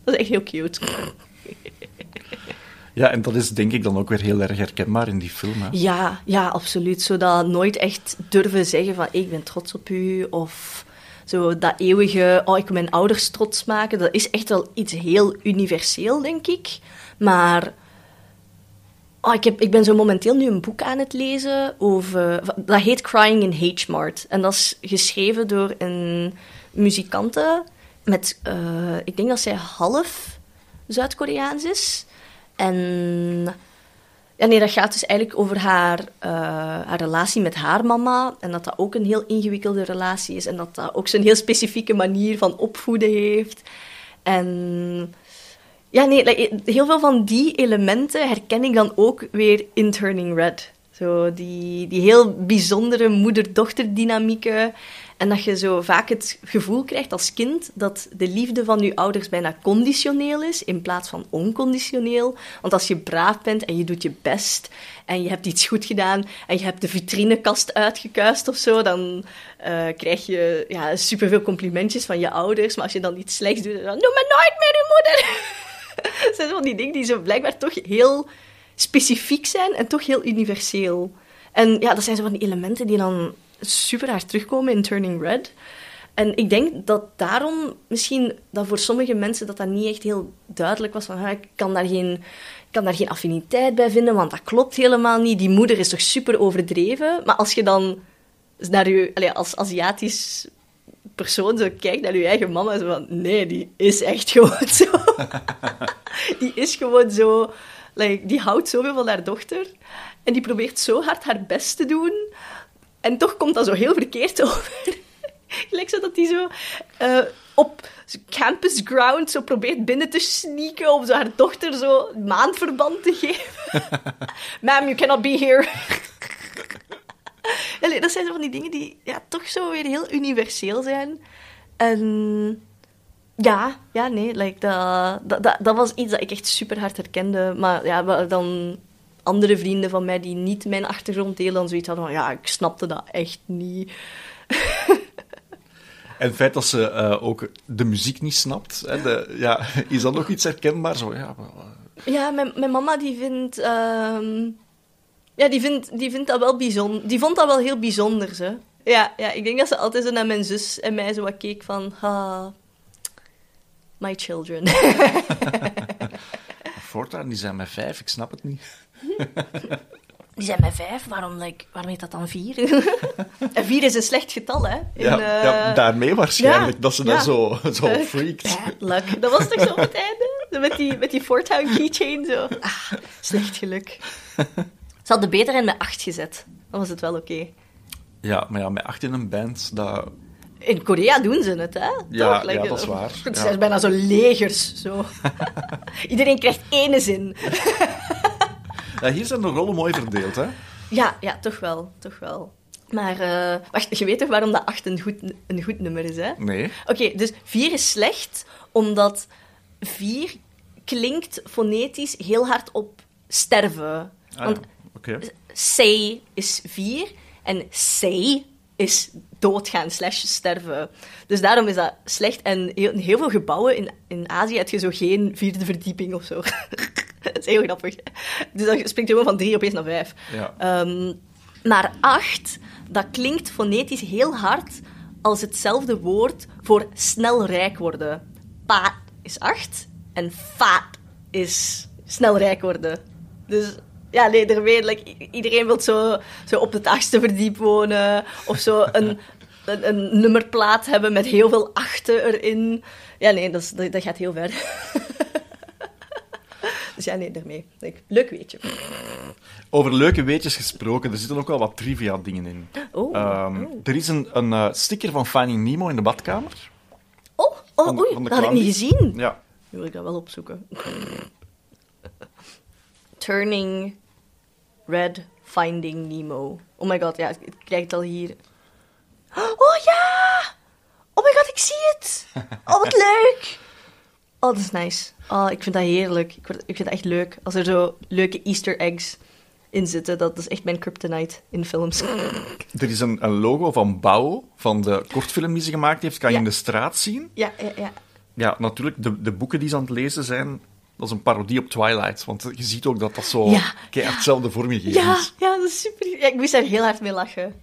Dat is echt heel cute. Ja, en dat is denk ik dan ook weer heel erg herkenbaar in die film. Hè? Ja, ja, absoluut. Zo dat nooit echt durven zeggen van ik ben trots op u of zo dat eeuwige oh ik wil mijn ouders trots maken. Dat is echt wel iets heel universeel, denk ik. Maar oh, ik, heb, ik ben zo momenteel nu een boek aan het lezen over dat heet Crying in Hate Mart en dat is geschreven door een muzikante met eh, ik denk dat zij half Zuid-Koreaans is en ja, nee, dat gaat dus eigenlijk over haar, eh, haar relatie met haar mama. En dat dat ook een heel ingewikkelde relatie is. En dat dat ook zo'n heel specifieke manier van opvoeden heeft. En ja, nee, heel veel van die elementen herken ik dan ook weer in Turning Red. Zo die, die heel bijzondere moeder-dochter dynamieken. En dat je zo vaak het gevoel krijgt als kind dat de liefde van je ouders bijna conditioneel is in plaats van onconditioneel. Want als je braaf bent en je doet je best en je hebt iets goed gedaan en je hebt de vitrinekast uitgekuist of zo, dan eh, krijg je ja, superveel complimentjes van je ouders. Maar als je dan iets slechts doet, dan noem me nooit meer uw moeder. <laughs> Dat zijn van die dingen die zo blijkbaar toch heel specifiek zijn en toch heel universeel. En ja, dat zijn zo van die elementen die dan super hard terugkomen in Turning Red. En ik denk dat daarom misschien dat voor sommige mensen dat dat niet echt heel duidelijk was van ik kan daar geen kan daar geen affiniteit bij vinden, want dat klopt helemaal niet. Die moeder is toch super overdreven. Maar als je dan naar je, als Aziatisch persoon zo kijkt naar je eigen mama, zo van nee, die is echt gewoon zo. <laughs> die is gewoon zo. Like, die houdt zoveel van haar dochter. En die probeert zo hard haar best te doen. En toch komt dat zo heel verkeerd <laughs> over. Gelijk zo dat die zo eh, op campus ground zo probeert binnen te sneaken om zo haar dochter zo maandverband te geven. <laughs> Ma'am, you cannot be here. Allee, dat zijn zo van die dingen die ja, toch zo weer heel universeel zijn. En ja, ja nee, like, dat, dat, dat, dat was iets dat ik echt super hard herkende. Maar ja, dan andere vrienden van mij die niet mijn achtergrond delen, dan zoiets hadden van ja, ik snapte dat echt niet. <laughs> En het feit dat ze eh, ook de muziek niet snapt, hè, de, ja, is dat nog iets herkenbaar? Zo, ja, maar, eh, Ja, mijn, mijn mama die vindt, ehm, ja, die vindt, die vindt dat wel bijzonder. Die vond dat wel heel bijzonder, hè. Ja, ja, ik denk dat ze altijd zo naar mijn zus en mij zo wat keek van, ha, my children. <laughs> <laughs> voortaan, die zijn met vijf, ik snap het niet. <laughs> Die zijn met vijf, waarom, like, waarom heet dat dan vier? <laughs> en vier is een slecht getal, hè? In, Ja, eh, ja, daarmee waarschijnlijk, ja, dat ze ja. dat zo, zo freakt. Bad luck. Dat was toch zo op het einde? Met die, met die Fortown keychain, zo. Ah, slecht geluk. Ze hadden beter in met acht gezet. Dan was het wel oké. Ja, maar ja, met acht in een band, dat... In Korea doen ze het, hè? Ja, Toch? ja, dat is waar. Het Ja. zijn bijna zo legers. Zo. <laughs> Iedereen krijgt ene zin. Ja, hier zijn de rollen mooi verdeeld, hè? Ja, ja, toch wel. Toch wel. Maar eh, wacht, je weet toch waarom dat 8 een goed, een goed nummer is, hè? Nee. Oké, dus 4 is slecht, omdat 4 klinkt fonetisch heel hard op sterven. Ah, Want ja. Oké. say is 4 en say is doodgaan slash sterven. Dus daarom is dat slecht. En heel, in heel veel gebouwen in, in Azië heb je zo geen vierde verdieping of zo. <laughs> <laughs> dat is heel grappig. Dus dan springt je gewoon van 3 opeens naar 5. Ja. Ehm, maar 8, dat klinkt fonetisch heel hard als hetzelfde woord voor snel rijk worden. Pa is 8 en fa is snel rijk worden. Dus ja, nee, daarmee, like, i- iedereen wil zo, zo op het achtste verdiep wonen. Of zo <laughs> een, een, een nummerplaat hebben met heel veel achten erin. Ja, nee, dat, is, dat, dat gaat heel ver. <laughs> dus ja, nee, daarmee. Like, leuk weetje. Over leuke weetjes gesproken, er zitten ook wel wat trivia-dingen in. Oh, Ehm, Er is een, een eh, sticker van Finding Nemo in de badkamer. oh, oh van- oei, van dat had ik niet gezien. Ja. Nu wil ik dat wel opzoeken. Turning Red Finding Nemo. Oh my god, ja, ik krijg het al hier. Oh ja! Oh my god, ik zie het! Oh, wat <laughs> leuk! Oh, dat is nice. Oh, ik vind dat heerlijk. Ik, ik vind het echt leuk. Als er zo leuke easter eggs in zitten, dat is echt mijn kryptonite in films. <laughs> Er is een, een logo van Bao, van de kortfilm die ze gemaakt heeft, kan je Ja. in de straat zien. Ja, ja, ja. Ja, natuurlijk, de, de boeken die ze aan het lezen zijn, dat is een parodie op Twilight. Want je ziet ook dat dat zo Ja, keihard hetzelfde vormgegeven Ja, is. ja, dat is super. Ja, ik moest daar heel hard mee lachen.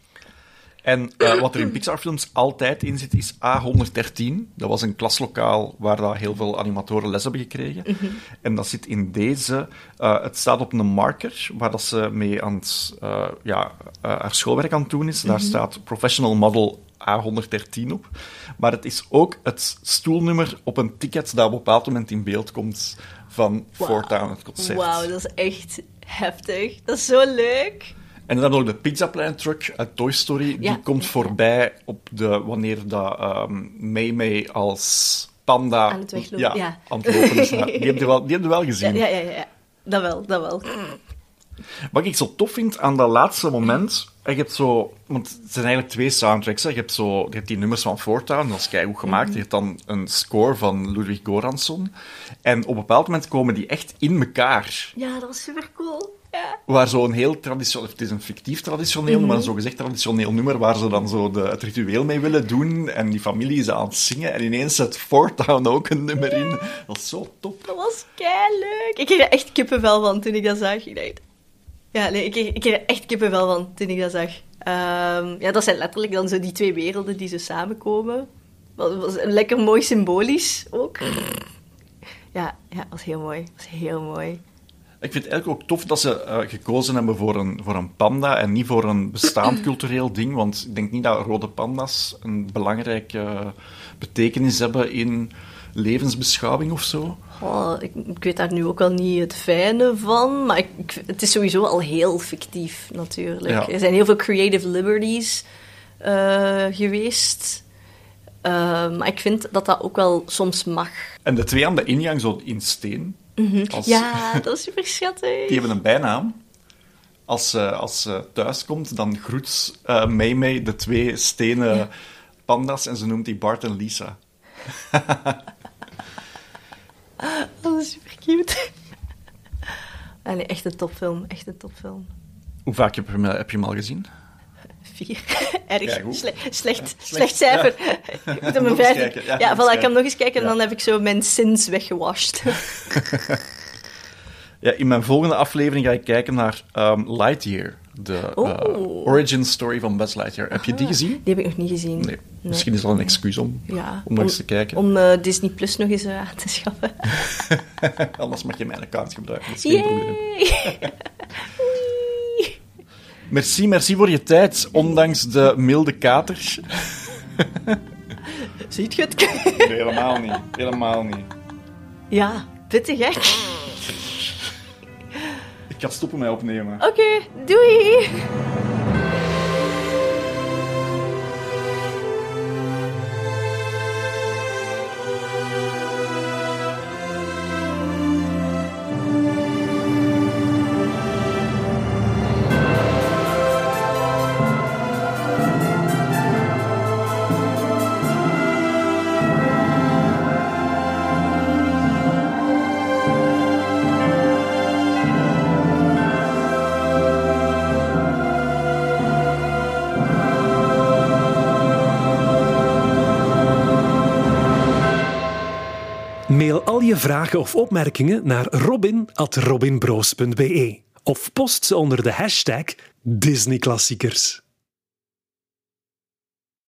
En eh, wat er in Pixar-films altijd in zit, is A113. Dat was een klaslokaal waar dat heel veel animatoren les hebben gekregen. En dat zit in deze... eh, het staat op een marker waar dat ze mee aan het, eh, ja, haar schoolwerk aan het doen is. Daar staat Professional Model A113 op. Maar het is ook het stoelnummer op een ticket dat op een bepaald moment in beeld komt van Fort Town, het concert. Wauw, dat is echt heftig. Dat is zo leuk. En dan hebben we ook de Pizza Planet Truck uit Toy Story. Die Ja. komt voorbij op de, wanneer dat, ehm Mei Mei als panda Aan het weglopen, ja. aan het lopen is. <laughs> Die heb je wel, die wel Ja, gezien. ja, ja, ja. Dat wel, dat wel. Wat ik zo tof vind aan dat laatste moment... Je hebt zo... Want het zijn eigenlijk twee soundtracks. Hè. Je, hebt zo, je hebt die nummers van Fortown, dat is keigoed gemaakt. Mhm. Je hebt dan een score van Ludwig Goransson. En op een bepaald moment komen die echt in elkaar. Ja, dat was super cool. Ja. Waar zo'n heel traditioneel, het is een fictief traditioneel, Mhm. maar een zogezegd traditioneel nummer waar ze dan zo de, het ritueel mee willen doen en die familie is aan het zingen en ineens zet Fortown ook een nummer in. Dat is zo top. Dat was kei leuk. Ik kreeg er echt kippenvel van toen ik dat zag. Ik dacht... Ja, nee, ik kreeg, ik kreeg er echt kippenvel van toen ik dat zag. Ehm, ja, dat zijn letterlijk dan zo die twee werelden die zo samenkomen. Dat was lekker mooi symbolisch ook. Ja, ja, was heel mooi. was heel mooi. Ik vind het eigenlijk ook tof dat ze eh, gekozen hebben voor een, voor een panda en niet voor een bestaand <clears throat> cultureel ding, want ik denk niet dat rode panda's een belangrijke eh, betekenis hebben in levensbeschouwing of zo. Oh, ik, ik weet daar nu ook al niet het fijne van, maar ik, het is sowieso al heel fictief natuurlijk. Ja. Er zijn heel veel creative liberties eh, geweest. Maar ik vind dat dat ook wel soms mag. En de twee aan de ingang, zo in steen, als, Ja, dat is super schattig. Die hebben een bijnaam. Als ze, als ze thuis komt, dan groet eh Mei Mei de twee stenen panda's en ze noemt die Bart en Lisa. <laughs> Dat is super cute. Echt een topfilm. Echt een topfilm. Hoe vaak heb je hem, heb je hem al gezien? Vier. <laughs> Erg. Sle- slecht, slecht. slecht cijfer. <laughs> Ik moet hem Nog een eens vijf. kijken, ja, Ja, voilà, ik kan nog eens kijken en Ja. dan heb ik zo mijn sins weggewashed. <laughs> Ja, in mijn volgende aflevering ga ik kijken naar ehm, Lightyear. De eh, Oh. origin story van Buzz Lightyear. Heb je die gezien? Die heb ik nog niet gezien. Nee. Misschien is dat een excuus om, Ja, om nog eens te kijken. Om eh, Disney Plus nog eens eh, aan te schaffen. Anders mag je mijn account gebruiken. Dat is geen probleem. Merci, merci voor je tijd, ondanks de milde kater. Ziet je het? <laughs> Nee, helemaal niet. Helemaal niet. Ja, pittig hè? Ik ga stoppen met opnemen. Oké, doei! Je vragen of opmerkingen naar robin.robinbroos.be of post ze onder de hashtag Disneyklassiekers.